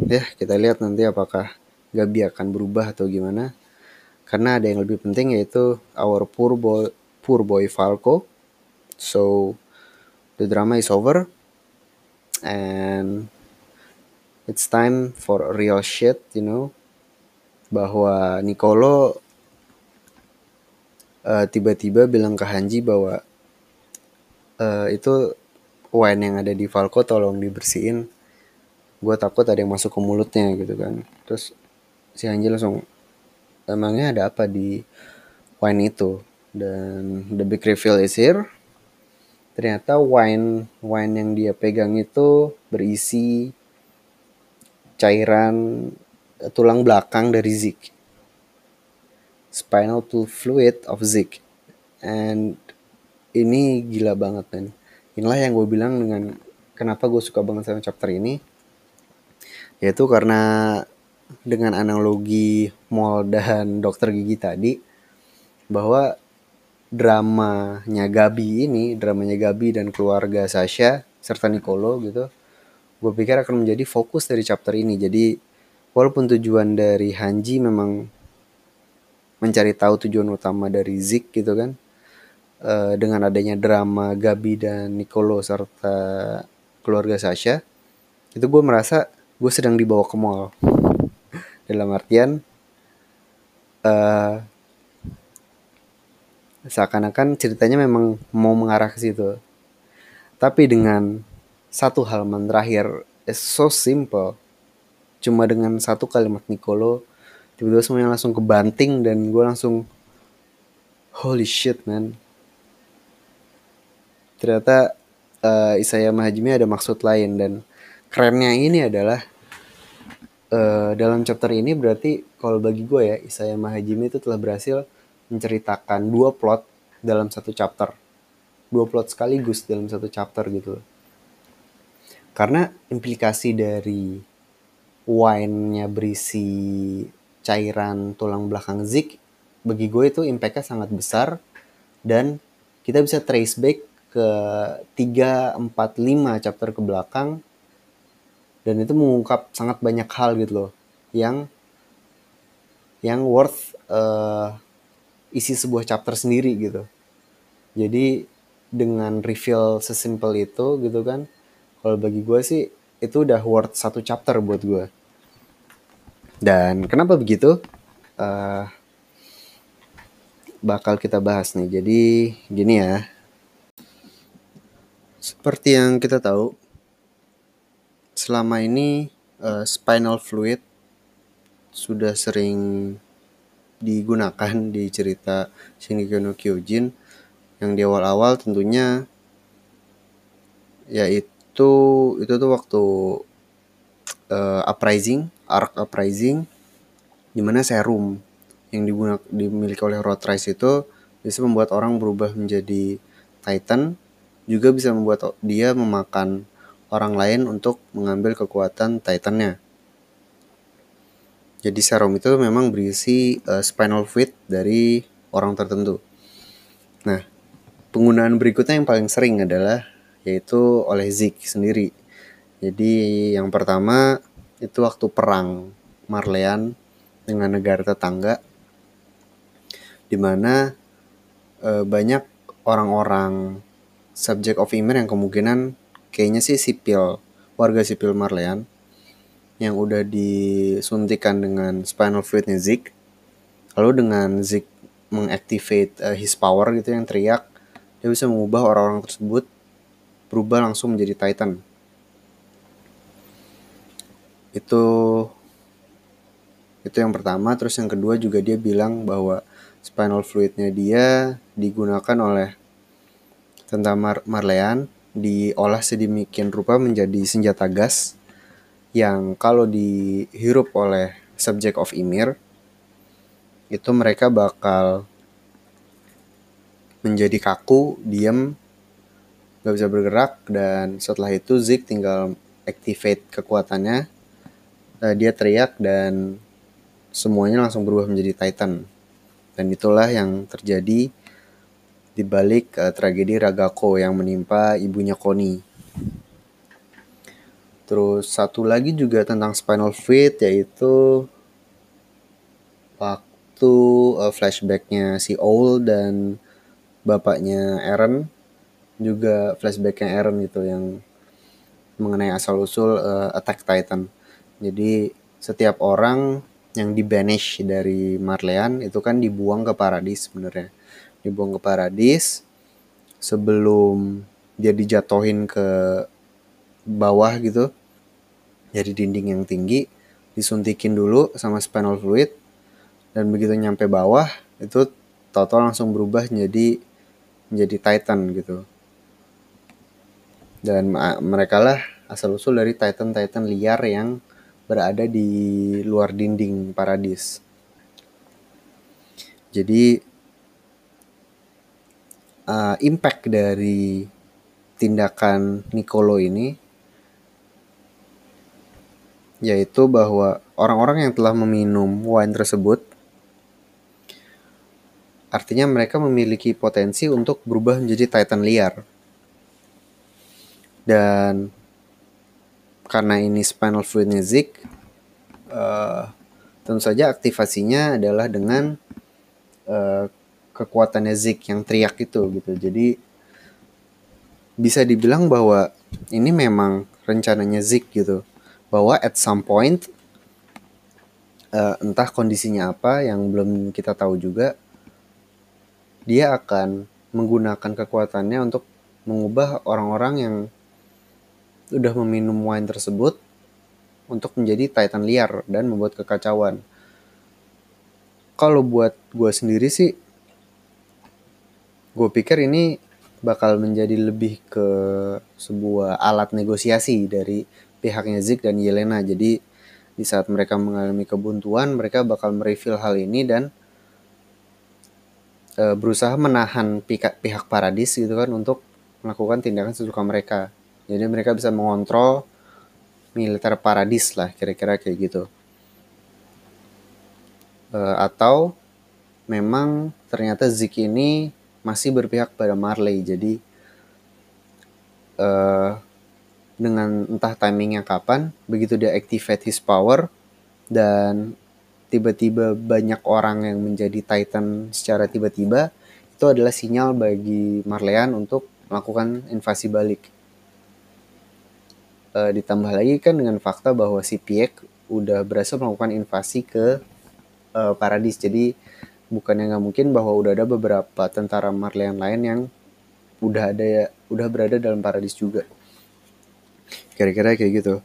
ya kita lihat nanti apakah Gabi akan berubah atau gimana. Karena ada yang lebih penting yaitu our poor boy poor boy Falco. So the drama is over. And it's time for real shit you know. Bahwa Nicolo uh, tiba-tiba bilang ke Hanji bahwa uh, itu wine yang ada di Falco tolong dibersihin. Gue takut ada yang masuk ke mulutnya gitu kan. Terus si Anji langsung emangnya ada apa di wine itu? Dan the big reveal is here ternyata wine wine yang dia pegang itu berisi cairan tulang belakang dari Zik. Spinal to fluid of Zik. And ini gila banget men. Inilah yang gue bilang dengan kenapa gue suka banget sama chapter ini. Yaitu karena dengan analogi mall dan dokter gigi tadi bahwa dramanya Gabi ini, dramanya Gabi dan keluarga Sasha serta Nicolo gitu, gue pikir akan menjadi fokus dari chapter ini. Jadi walaupun tujuan dari Hanji memang mencari tahu tujuan utama dari Zik gitu kan, uh, dengan adanya drama Gabi dan Nicolo serta keluarga Sasha, itu gue merasa gue sedang dibawa ke mall. Dalam artian uh, seakan-akan ceritanya memang mau mengarah ke situ. Tapi dengan satu halaman terakhir, it's so simple. Cuma dengan satu kalimat Nicolo, tiba-tiba semuanya langsung kebanting dan gue langsung holy shit man. Ternyata uh, Isayama Hajime ada maksud lain dan kerennya ini adalah uh, dalam chapter ini berarti kalau bagi gue ya Isayama Hajime itu telah berhasil menceritakan dua plot dalam satu chapter. Dua plot sekaligus dalam satu chapter gitu. Karena implikasi dari wine-nya berisi cairan tulang belakang Zik bagi gue itu impactnya sangat besar dan kita bisa trace back ke 3, 4, 5 chapter ke belakang dan itu mengungkap sangat banyak hal gitu loh yang yang worth uh, isi sebuah chapter sendiri gitu. Jadi dengan reveal sesimpel itu gitu kan, kalau bagi gue sih itu udah worth satu chapter buat gue. Dan kenapa begitu? Uh, bakal kita bahas nih. Jadi gini ya. Seperti yang kita tahu, selama ini uh, spinal fluid sudah sering digunakan di cerita Shingeki no Kyojin yang di awal-awal tentunya yaitu itu tuh waktu uh, uprising, arc uprising di mana serum yang digunakan dimiliki oleh Rotrice itu bisa membuat orang berubah menjadi Titan juga bisa membuat dia memakan orang lain untuk mengambil kekuatan Titannya. Jadi serum itu memang berisi uh, spinal fluid dari orang tertentu. Nah, penggunaan berikutnya yang paling sering adalah yaitu oleh Zik sendiri. Jadi yang pertama itu waktu perang Marleyan dengan negara tetangga di mana e, banyak orang-orang subject of Ymir yang kemungkinan kayaknya sih sipil warga sipil Marleyan yang udah disuntikan dengan spinal fluidnya Zik. Lalu dengan Zik mengactivate uh, his power gitu yang teriak, dia bisa mengubah orang-orang tersebut berubah langsung menjadi Titan. Itu itu yang pertama, terus yang kedua juga dia bilang bahwa spinal fluidnya dia digunakan oleh tentara Mar Marleyan diolah sedemikian rupa menjadi senjata gas yang kalau dihirup oleh subject of Ymir itu mereka bakal menjadi kaku, diam, gak bisa bergerak dan setelah itu Zik tinggal activate kekuatannya, uh, dia teriak dan semuanya langsung berubah menjadi Titan. Dan itulah yang terjadi di balik uh, tragedi Ragako yang menimpa ibunya Koni. Terus satu lagi juga tentang spinal fluid yaitu waktu uh, flashbacknya si Owl dan bapaknya Aaron juga flashbacknya Aaron gitu yang mengenai asal usul uh, Attack Titan. Jadi setiap orang yang di banish dari Marleyan itu kan dibuang ke paradis sebenarnya. Dibuang ke paradis sebelum dia dijatuhin ke bawah gitu dari dinding yang tinggi disuntikin dulu sama spinal fluid dan begitu nyampe bawah itu total langsung berubah menjadi menjadi Titan gitu. Dan mereka lah asal usul dari Titan Titan liar yang berada di luar dinding paradis. Jadi uh, impact dari tindakan Nicolo ini yaitu bahwa orang-orang yang telah meminum wine tersebut artinya mereka memiliki potensi untuk berubah menjadi Titan liar. Dan karena ini spinal fluidnya Zik, uh, tentu saja aktivasinya adalah dengan uh, kekuatannya Zik yang teriak itu gitu. Jadi bisa dibilang bahwa ini memang rencananya Zik gitu. Bahwa at some point uh, entah kondisinya apa yang belum kita tahu juga dia akan menggunakan kekuatannya untuk mengubah orang-orang yang udah meminum wine tersebut untuk menjadi Titan liar dan membuat kekacauan. Kalau buat gue sendiri sih, gue pikir ini bakal menjadi lebih ke sebuah alat negosiasi dari pihaknya Zik dan Yelena. Jadi di saat mereka mengalami kebuntuan, mereka bakal mereveal hal ini dan e, berusaha menahan pihak, pihak Paradis gitu kan untuk melakukan tindakan sesuka mereka. Jadi mereka bisa mengontrol militer Paradis lah kira-kira kayak gitu. E, atau memang ternyata Zik ini masih berpihak pada Marley. Jadi e, dengan entah timingnya kapan, begitu dia activate his power dan tiba-tiba banyak orang yang menjadi Titan secara tiba-tiba, itu adalah sinyal bagi Marleyan untuk melakukan invasi balik. E, ditambah lagi kan dengan fakta bahwa si Piek udah berhasil melakukan invasi ke e, Paradis. Jadi bukannya nggak mungkin bahwa udah ada beberapa tentara Marleyan lain yang udah ada ya udah berada dalam Paradis juga. Kira-kira kayak gitu.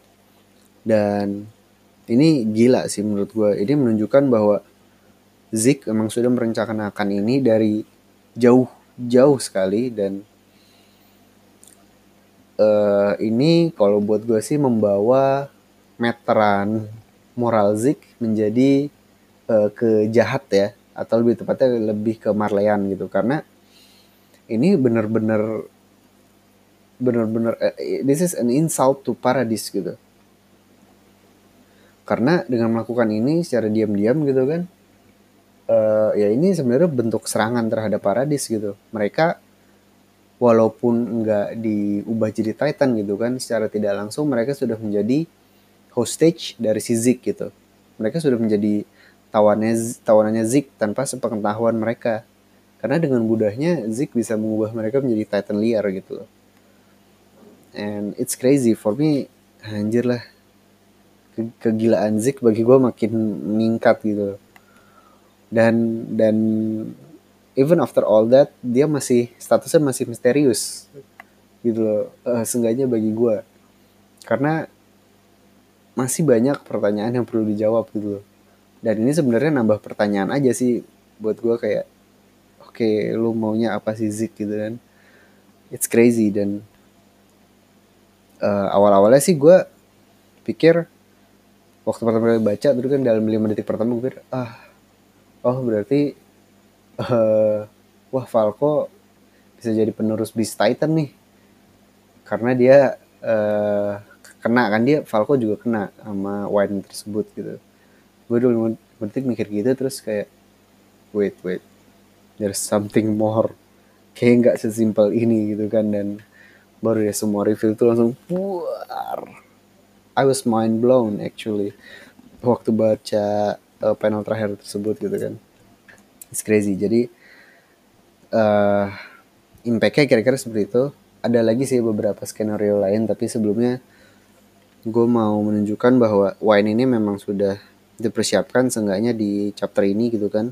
Dan ini gila sih menurut gue ini menunjukkan bahwa Zik emang sudah merencanakan ini dari jauh jauh sekali. Dan uh, ini kalau buat gue sih membawa meteran moral Zik menjadi uh, ke jahat ya. Atau lebih tepatnya lebih ke Marleyan gitu. Karena ini bener-bener bener-bener uh, this is an insult to paradise gitu. Karena dengan melakukan ini secara diam-diam gitu kan uh, ya ini sebenarnya bentuk serangan terhadap Paradis gitu. Mereka walaupun nggak diubah jadi Titan gitu kan secara tidak langsung mereka sudah menjadi hostage dari si Zik gitu. Mereka sudah menjadi tawannya tawanannya Zik tanpa sepengetahuan mereka. Karena dengan mudahnya Zik bisa mengubah mereka menjadi Titan liar gitu and it's crazy for me anjir lah. Kegilaan Zik bagi gue makin meningkat gitu. Dan dan even after all that dia masih statusnya masih misterius gitu loh uh, seenggaknya bagi gue karena masih banyak pertanyaan yang perlu dijawab gitu loh. Dan ini sebenarnya nambah pertanyaan aja sih buat gue kayak oke okay, lu maunya apa sih Zik? gitu kan. It's crazy dan uh, awal-awalnya sih gue pikir waktu pertama kali baca dulu kan dalam lima detik pertama gue pikir ah oh berarti uh, wah Falco bisa jadi penerus Beast Titan nih. Karena dia uh, kena kan dia Falco juga kena sama Wine tersebut gitu. Gue dulu detik mikir gitu terus kayak wait wait there's something more. Kayak nggak sesimpel ini gitu kan dan baru ya semua review itu langsung puar I was mind blown actually waktu baca uh, panel terakhir tersebut gitu kan. It's crazy. Jadi uh, impactnya kira-kira seperti itu. Ada lagi sih beberapa skenario lain tapi sebelumnya gue mau menunjukkan bahwa wine ini memang sudah dipersiapkan seenggaknya di chapter ini gitu kan.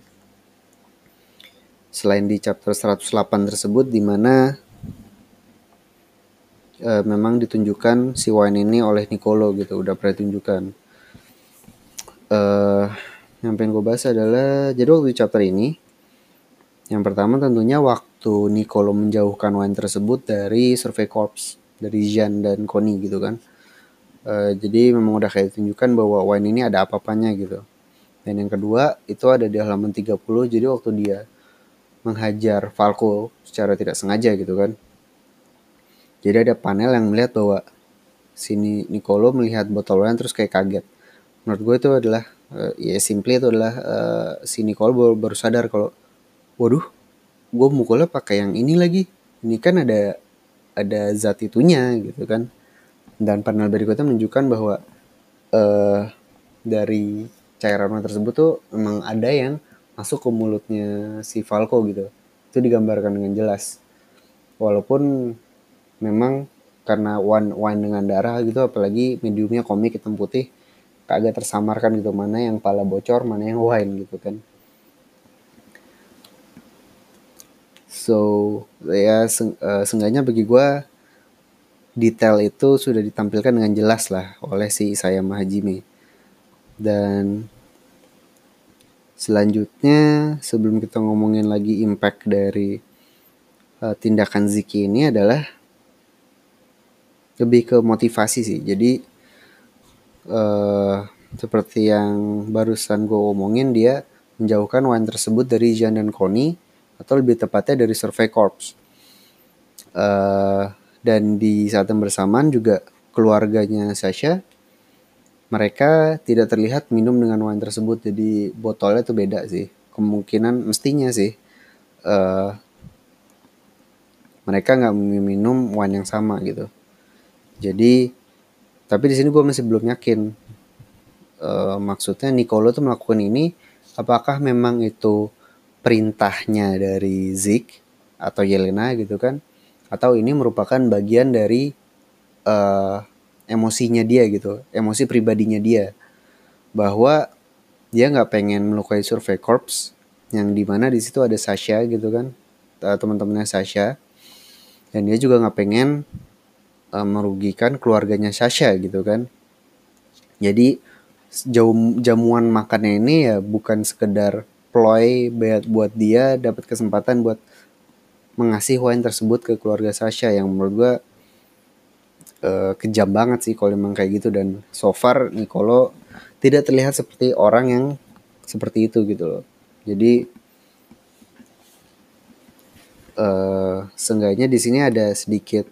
Selain di chapter 108 tersebut di mana uh, memang ditunjukkan si wine ini oleh Nicolo gitu udah pernah ditunjukkan. Uh, yang pengen gue bahas adalah jadi waktu chapter ini yang pertama tentunya waktu Nicolo menjauhkan wine tersebut dari Survey Corps dari Jean dan Connie gitu kan. Uh, jadi memang udah kayak ditunjukkan bahwa wine ini ada apa-apanya gitu. Dan yang kedua itu ada di halaman 30 jadi waktu dia menghajar Falco secara tidak sengaja gitu kan jadi ada panel yang melihat bahwa sini Nicolo melihat botol wine terus kayak kaget. Menurut gue itu adalah uh, ya simply itu adalah uh, si Nicolo baru, baru sadar kalau waduh gue mukulnya pakai yang ini lagi. Ini kan ada ada zat itunya gitu kan. Dan panel berikutnya menunjukkan bahwa uh, dari cairan tersebut tuh memang ada yang masuk ke mulutnya si Falco gitu. Itu digambarkan dengan jelas. Walaupun memang karena wine dengan darah gitu apalagi mediumnya komik hitam putih kagak tersamarkan gitu mana yang pala bocor mana yang wine gitu kan. So ya seng, uh, seenggaknya bagi gue detail itu sudah ditampilkan dengan jelas lah oleh si saya Mahajime. Dan selanjutnya sebelum kita ngomongin lagi impact dari uh, tindakan Ziki ini adalah lebih ke motivasi sih. Jadi uh, seperti yang barusan gue omongin dia menjauhkan Wan tersebut dari Jean dan Connie atau lebih tepatnya dari Survey Corps. Uh, dan di saat yang bersamaan juga keluarganya Sasha mereka tidak terlihat minum dengan wine tersebut. Jadi botolnya tuh beda sih. Kemungkinan mestinya sih uh, mereka nggak minum wine yang sama gitu jadi tapi di sini gue masih belum yakin. Uh, maksudnya Nicolo tuh melakukan ini apakah memang itu perintahnya dari Zik atau Yelena gitu kan? Atau ini merupakan bagian dari uh, emosinya dia gitu, emosi pribadinya dia. Bahwa dia nggak pengen melukai Survey Corps yang di mana di situ ada Sasha gitu kan eh, teman-temannya Sasha. Dan dia juga nggak pengen uh, merugikan keluarganya Sasha gitu kan jadi jauh jamuan makannya ini ya bukan sekedar ploy buat buat dia dapat kesempatan buat mengasih wine tersebut ke keluarga Sasha yang menurut gue uh, kejam banget sih kalau memang kayak gitu dan so far Nicolo tidak terlihat seperti orang yang seperti itu gitu loh. Jadi uh, seenggaknya di sini ada sedikit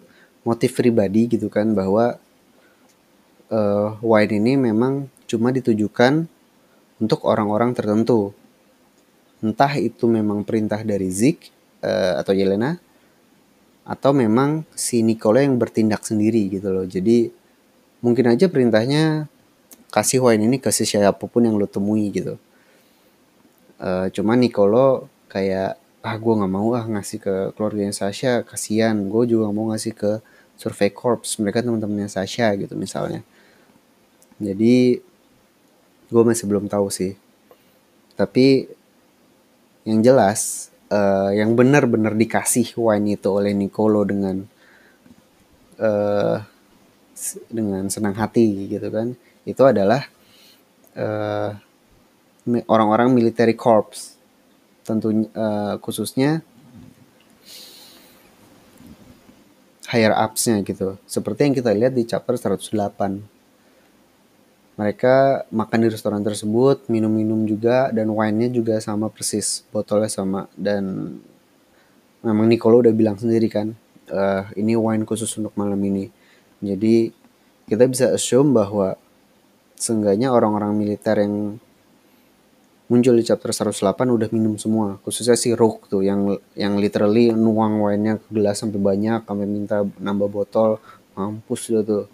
motif pribadi gitu kan bahwa uh, wine ini memang cuma ditujukan untuk orang-orang tertentu. Entah itu memang perintah dari Zik uh, atau Yelena atau memang si Nicolo yang bertindak sendiri gitu loh. Jadi mungkin aja perintahnya kasih wine ini ke siapa pun yang lo temui gitu. Uh, cuman Nicolo kayak ah gue nggak mau ah ngasih ke keluarganya Sasha kasihan gue juga mau ngasih ke Survey Corps mereka teman-temannya Sasha gitu misalnya. Jadi gue masih belum tahu sih. Tapi yang jelas uh, yang benar-benar dikasih wine itu oleh Nicolo dengan uh, dengan senang hati gitu kan itu adalah uh, orang-orang military corps. Tentunya uh, khususnya higher upsnya gitu seperti yang kita lihat di chapter 108 mereka makan di restoran tersebut, minum-minum juga, dan wine-nya juga sama persis, botolnya sama. Dan memang Nicolo udah bilang sendiri kan, uh, ini wine khusus untuk malam ini. Jadi kita bisa assume bahwa seenggaknya orang-orang militer yang muncul di chapter 108 udah minum semua. Khususnya si Rook tuh yang yang literally nuang wine-nya ke gelas sampai banyak sampai minta nambah botol. Mampus dia tuh.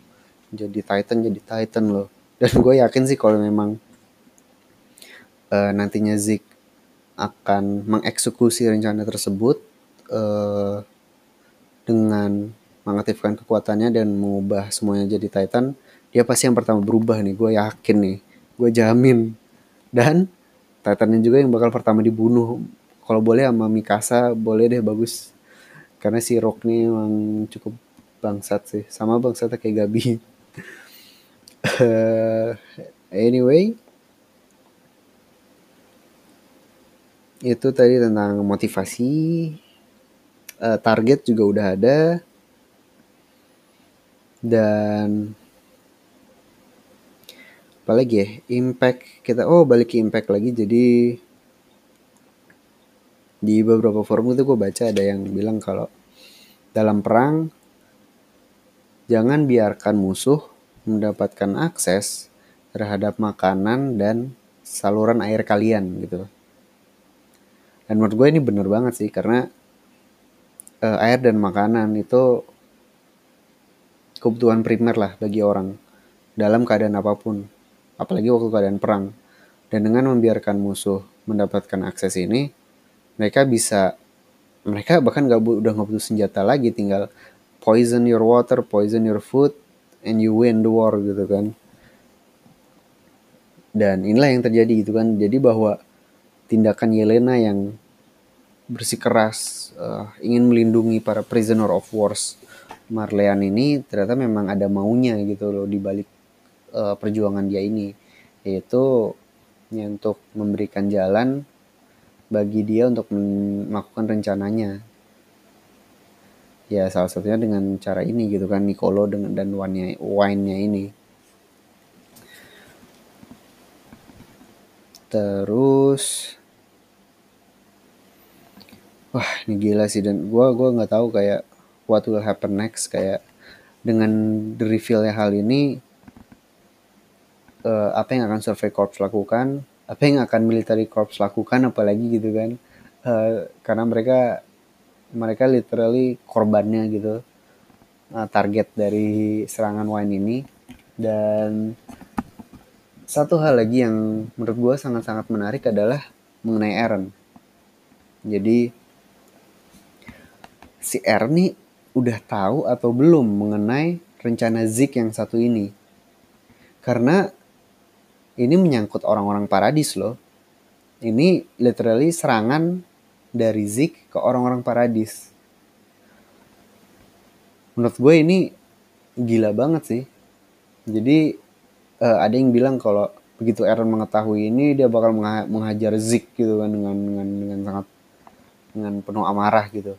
Jadi Titan jadi Titan loh. Dan gue yakin sih kalau memang uh, nantinya Zik akan mengeksekusi rencana tersebut uh, dengan mengaktifkan kekuatannya dan mengubah semuanya jadi Titan dia pasti yang pertama berubah nih. Gue yakin nih. Gue jamin. Dan Titannya juga yang bakal pertama dibunuh. Kalau boleh sama Mikasa boleh deh bagus. Karena si Rock nih emang cukup bangsat sih. Sama bangsatnya kayak Gabi. Uh, anyway. Itu tadi tentang motivasi. Uh, target juga udah ada. Dan apalagi ya impact kita oh balik ke impact lagi jadi di beberapa forum itu gue baca ada yang bilang kalau dalam perang jangan biarkan musuh mendapatkan akses terhadap makanan dan saluran air kalian gitu. dan menurut gue ini bener banget sih karena uh, air dan makanan itu kebutuhan primer lah bagi orang dalam keadaan apa pun apalagi waktu keadaan perang. Dan dengan membiarkan musuh mendapatkan akses ini mereka bisa mereka bahkan gak udah nggak butuh senjata lagi tinggal poison your water poison your food and you win the war gitu kan. Dan inilah yang terjadi gitu kan. Jadi bahwa tindakan Yelena yang bersikeras uh, ingin melindungi para prisoner of wars Marleyan ini ternyata memang ada maunya gitu loh di balik uh, perjuangan dia ini yaitu ya, untuk memberikan jalan bagi dia untuk melakukan rencananya. Ya salah satunya dengan cara ini gitu kan Nicolo dengan dan wine-nya wine-nya ini. Terus wah ini gila sih dan gue gua nggak tahu kayak what will happen next kayak dengan the revealnya hal ini uh, apa yang akan survey corps lakukan apa yang akan military corps lakukan apalagi gitu kan uh, karena mereka mereka literally korbannya gitu uh, target dari serangan wine ini dan satu hal lagi yang menurut gue sangat-sangat menarik adalah mengenai Aaron. Jadi si Aaron nih udah tahu atau belum mengenai rencana Zik yang satu ini. Karena ini menyangkut orang-orang paradis loh. Ini literally serangan dari Zik ke orang-orang paradis. Menurut gue ini gila banget sih. Jadi uh, ada yang bilang kalau begitu Aaron mengetahui ini dia bakal menghajar Zik gitu kan dengan dengan dengan sangat dengan penuh amarah gitu.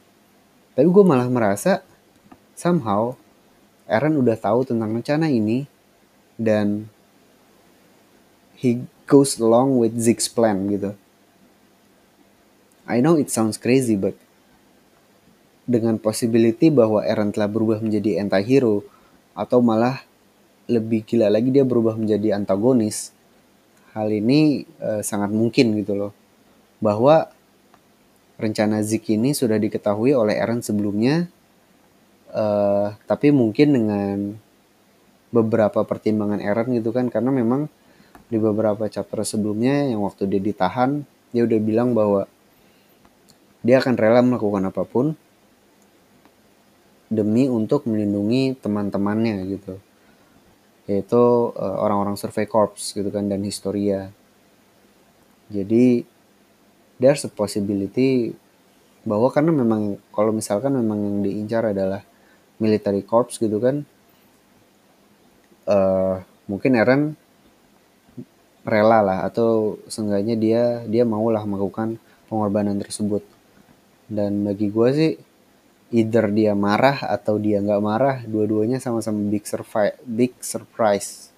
Tapi gue malah merasa somehow Aaron udah tahu tentang rencana ini dan he goes along with Zig's plan gitu. I know it sounds crazy but dengan possibility bahwa Aaron telah berubah menjadi anti-hero atau malah lebih gila lagi dia berubah menjadi antagonis hal ini uh, sangat mungkin gitu loh bahwa rencana Zik ini sudah diketahui oleh Eren sebelumnya uh, tapi mungkin dengan beberapa pertimbangan Eren gitu kan karena memang di beberapa chapter sebelumnya yang waktu dia ditahan dia udah bilang bahwa dia akan rela melakukan apa pun demi untuk melindungi teman-temannya gitu yaitu uh, orang-orang survey corps gitu kan dan historia. Jadi there's a possibility bahwa karena memang kalau misalkan memang yang diincar adalah military corps gitu kan uh, mungkin Eren rela lah atau seenggaknya dia dia maulah melakukan pengorbanan tersebut. Dan bagi gue sih either dia marah atau dia nggak marah dua-duanya sama-sama big surprise big surprise.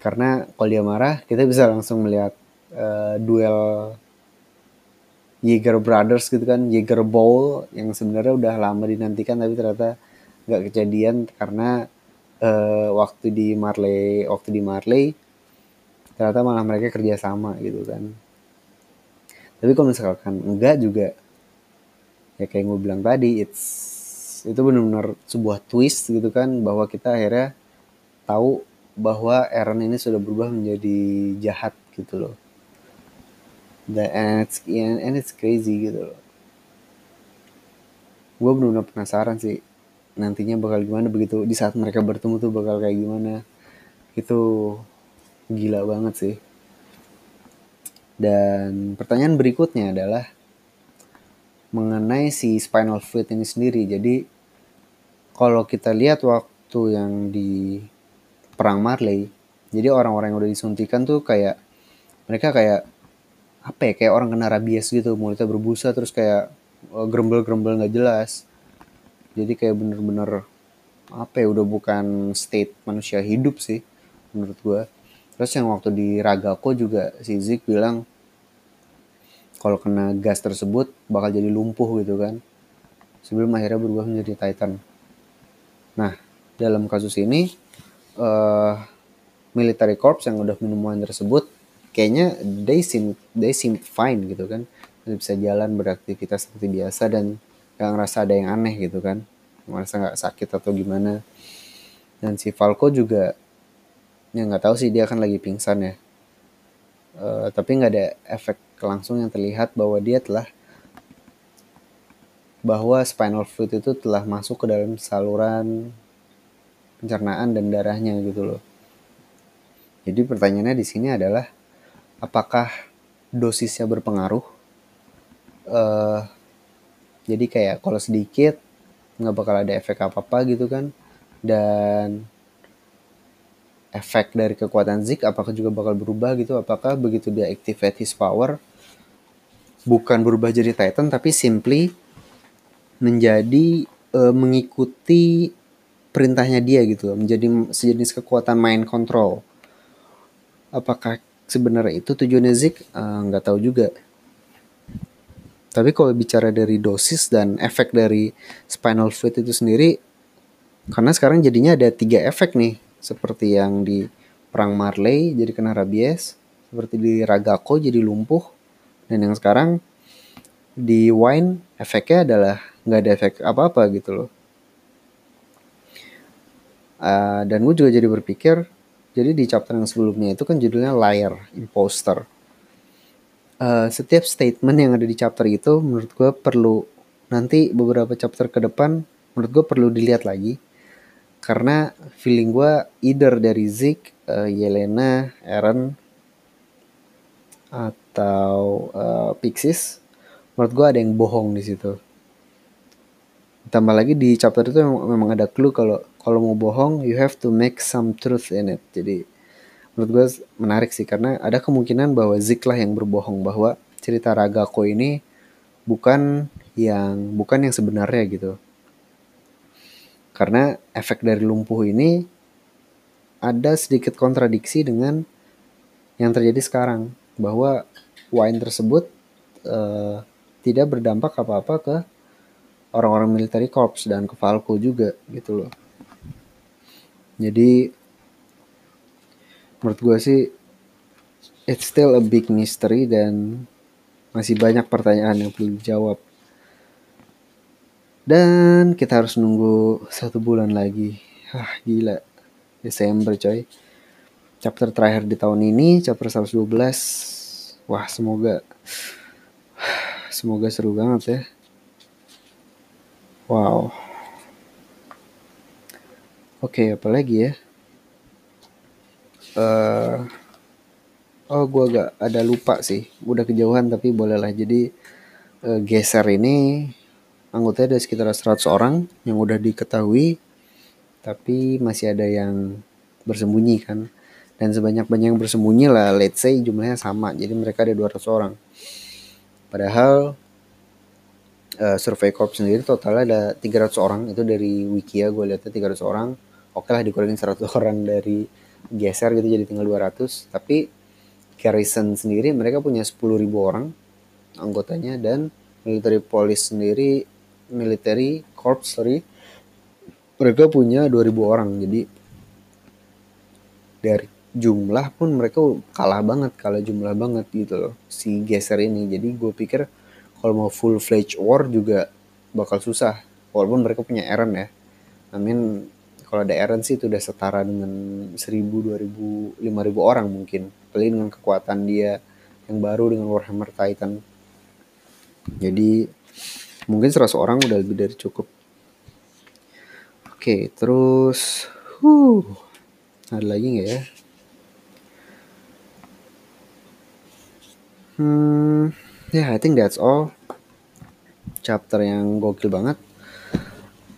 Karena kalau dia marah kita bisa langsung melihat uh, duel Jaeger Brothers gitu kan Jaeger Bowl yang sebenarnya udah lama dinantikan tapi ternyata nggak kejadian karena uh, waktu di Marley waktu di Marley ternyata malah mereka kerja sama gitu kan. Tapi kalau misalkan enggak juga ya kayak gue bilang tadi it's itu benar-benar sebuah twist gitu kan bahwa kita akhirnya tahu bahwa Aaron ini sudah berubah menjadi jahat gitu loh. Dan and it's and it's crazy gitu loh. Gue benar-benar penasaran sih nantinya bakal gimana begitu di saat mereka bertemu tuh bakal kayak gimana. Itu gila banget sih dan pertanyaan berikutnya adalah mengenai si spinal fluid ini sendiri. Jadi kalau kita lihat waktu yang di perang Marley, jadi orang-orang yang udah disuntikan tuh kayak mereka kayak apa ya kayak orang kena rabies gitu, mulutnya berbusa terus kayak eh, gerembel-gerembel nggak jelas. Jadi kayak bener-bener apa ya udah bukan state manusia hidup sih menurut gue. Terus yang waktu di Ragako juga si Zik bilang kalau kena gas tersebut bakal jadi lumpuh gitu kan. Sebelum akhirnya berubah menjadi Titan. Nah dalam kasus ini uh, military corps yang udah minum wine tersebut kayaknya they seem they seem fine gitu kan. Masih bisa jalan beraktivitas seperti biasa dan gak ngerasa ada yang aneh gitu kan. Ngerasa nggak sakit atau gimana. Dan si Falco juga ya nggak tahu sih dia kan lagi pingsan ya uh, tapi nggak ada efek langsung yang terlihat bahwa dia telah bahwa spinal fluid itu telah masuk ke dalam saluran pencernaan dan darahnya gitu loh. Jadi pertanyaannya di sini adalah apakah dosisnya berpengaruh? Uh, jadi kayak kalau sedikit nggak bakal ada efek apa apa gitu kan dan efek dari kekuatan Zik apakah juga bakal berubah gitu? Apakah begitu dia activate his power bukan berubah jadi Titan tapi simply menjadi uh, mengikuti perintahnya dia gitu menjadi sejenis kekuatan mind control. Apakah sebenarnya itu tujuannya Zik? Uh, nggak tahu juga. Tapi kalau bicara dari dosis dan efek dari spinal fluid itu sendiri karena sekarang jadinya ada tiga efek nih seperti yang di perang Marley jadi kena rabies. Seperti di Ragako jadi lumpuh. Dan yang sekarang di Wine efeknya adalah nggak ada efek apa-apa gitu loh. Uh, dan gue juga jadi berpikir jadi di chapter yang sebelumnya itu kan judulnya liar imposter. Uh, setiap statement yang ada di chapter itu menurut gue perlu nanti beberapa chapter ke depan menurut gue perlu dilihat lagi karena feeling gue either dari Zik, uh, Yelena, Aaron atau uh, Pixis menurut gue ada yang bohong di situ Tambah lagi di chapter itu memang ada clue kalau kalau mau bohong you have to make some truth in it. Jadi menurut gue menarik sih karena ada kemungkinan bahwa Zik lah yang berbohong bahwa cerita Ragako ini bukan yang bukan yang sebenarnya gitu. Karena efek dari lumpuh ini ada sedikit kontradiksi dengan yang terjadi sekarang bahwa wine tersebut uh, tidak berdampak apa-apa ke orang-orang military corps dan ke Falco juga gitu loh. Jadi menurut gue sih it's still a big mystery dan masih banyak pertanyaan yang perlu dijawab. Dan kita harus nunggu satu bulan lagi. Ah gila. Desember coy. Chapter terakhir di tahun ini, chapter 112. Wah semoga semoga seru banget ya. Wow. Oke, okay, apa lagi ya? Uh, oh, gue agak ada lupa sih. Udah kejauhan tapi bolehlah. Jadi uh, geser ini anggotanya ada sekitar 100 orang yang udah diketahui tapi masih ada yang bersembunyi kan. Dan sebanyak-banyak yang bersembunyi lah let's say jumlahnya sama jadi mereka ada 200 orang. Padahal uh, survei corp sendiri totalnya ada 300 orang itu dari Wikia gue lihatnya 300 orang. Oke lah dikurangin 100 orang dari geser gitu jadi tinggal 200 tapi garrison sendiri mereka punya 10.000 orang anggotanya dan military police sendiri military corps sorry mereka punya 2000 orang. Jadi dari jumlah pun mereka kalah banget kalah jumlah banget gitu loh si geser ini. Jadi gue pikir kalau mau full fledged war juga bakal susah walaupun mereka punya Eren ya. I mean kalau ada Eren sih itu udah setara dengan 1000 2000 5000 orang mungkin. Paling dengan kekuatan dia yang baru dengan Warhammer Titan. Jadi mungkin 100 orang udah lebih dari cukup. Oke terus huh ada lagi nggak ya? Hmm yeah, I think that's all. Chapter yang gokil banget.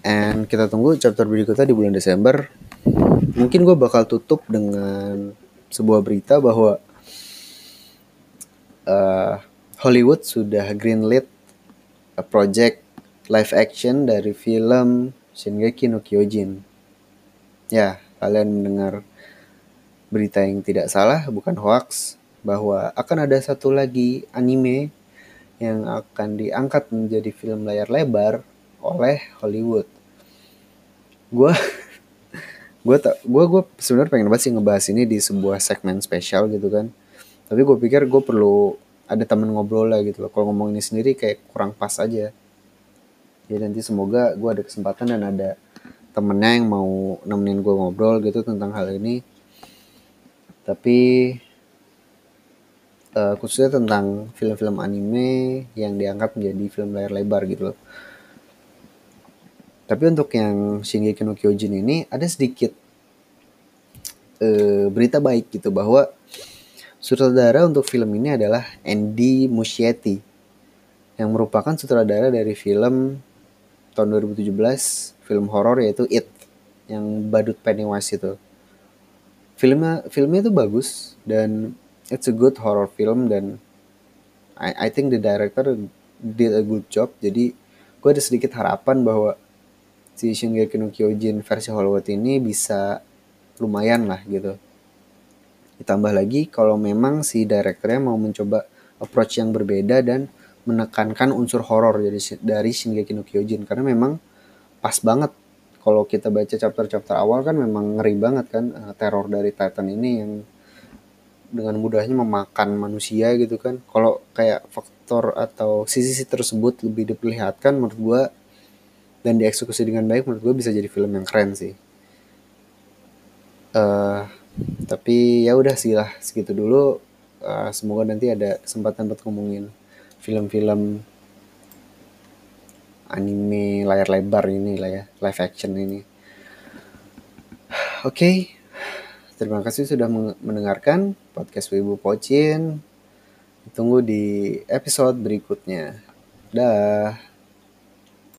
And kita tunggu chapter berikutnya di bulan Desember. Mungkin gue bakal tutup dengan sebuah berita bahwa uh, Hollywood sudah greenlit project live action dari film Shingeki no Kyojin ya kalian mendengar berita yang tidak salah bukan hoax bahwa akan ada satu lagi anime yang akan diangkat menjadi film layar lebar oleh Hollywood. Gue gue tak gue gue sebenarnya pengen banget sih ngebahas ini di sebuah segmen spesial gitu kan. Tapi gue pikir gue perlu ada temen ngobrol lah gitu loh. Kalau ngomong ini sendiri kayak kurang pas aja. Ya nanti semoga gue ada kesempatan dan ada temennya yang mau nemenin gue ngobrol gitu tentang hal ini. Tapi uh, khususnya tentang film-film anime yang diangkat menjadi film layar lebar gitu loh. Tapi untuk yang Shingeki no Kyojin ini ada sedikit uh, berita baik gitu bahwa sutradara untuk film ini adalah Andy Muschietti yang merupakan sutradara dari film tahun 2017 film horor yaitu It yang badut Pennywise itu. Filmnya filmnya itu bagus dan it's a good horror film dan I, I think the director did a good job. Jadi gue ada sedikit harapan bahwa si Shingeki no Kyojin versi Hollywood ini bisa lumayan lah gitu. Ditambah lagi kalau memang si directornya mau mencoba approach yang berbeda dan menekankan unsur horor dari dari Shingeki no Kyojin. Karena memang pas banget kalau kita baca chapter-chapter awal kan memang ngeri banget kan uh, teror dari Titan ini yang dengan mudahnya memakan manusia gitu kan. Kalau kayak faktor atau sisi-sisi tersebut lebih diperlihatkan menurut gua dan dieksekusi dengan baik menurut gua bisa jadi film yang keren sih. Uh, tapi ya udah sih lah segitu dulu uh, semoga nanti ada kesempatan buat ngomongin film-film anime layar lebar ini lah ya, live action ini. Oke, okay. terima kasih sudah mendengarkan podcast Wibu Pocin. Tunggu di episode berikutnya. Dah.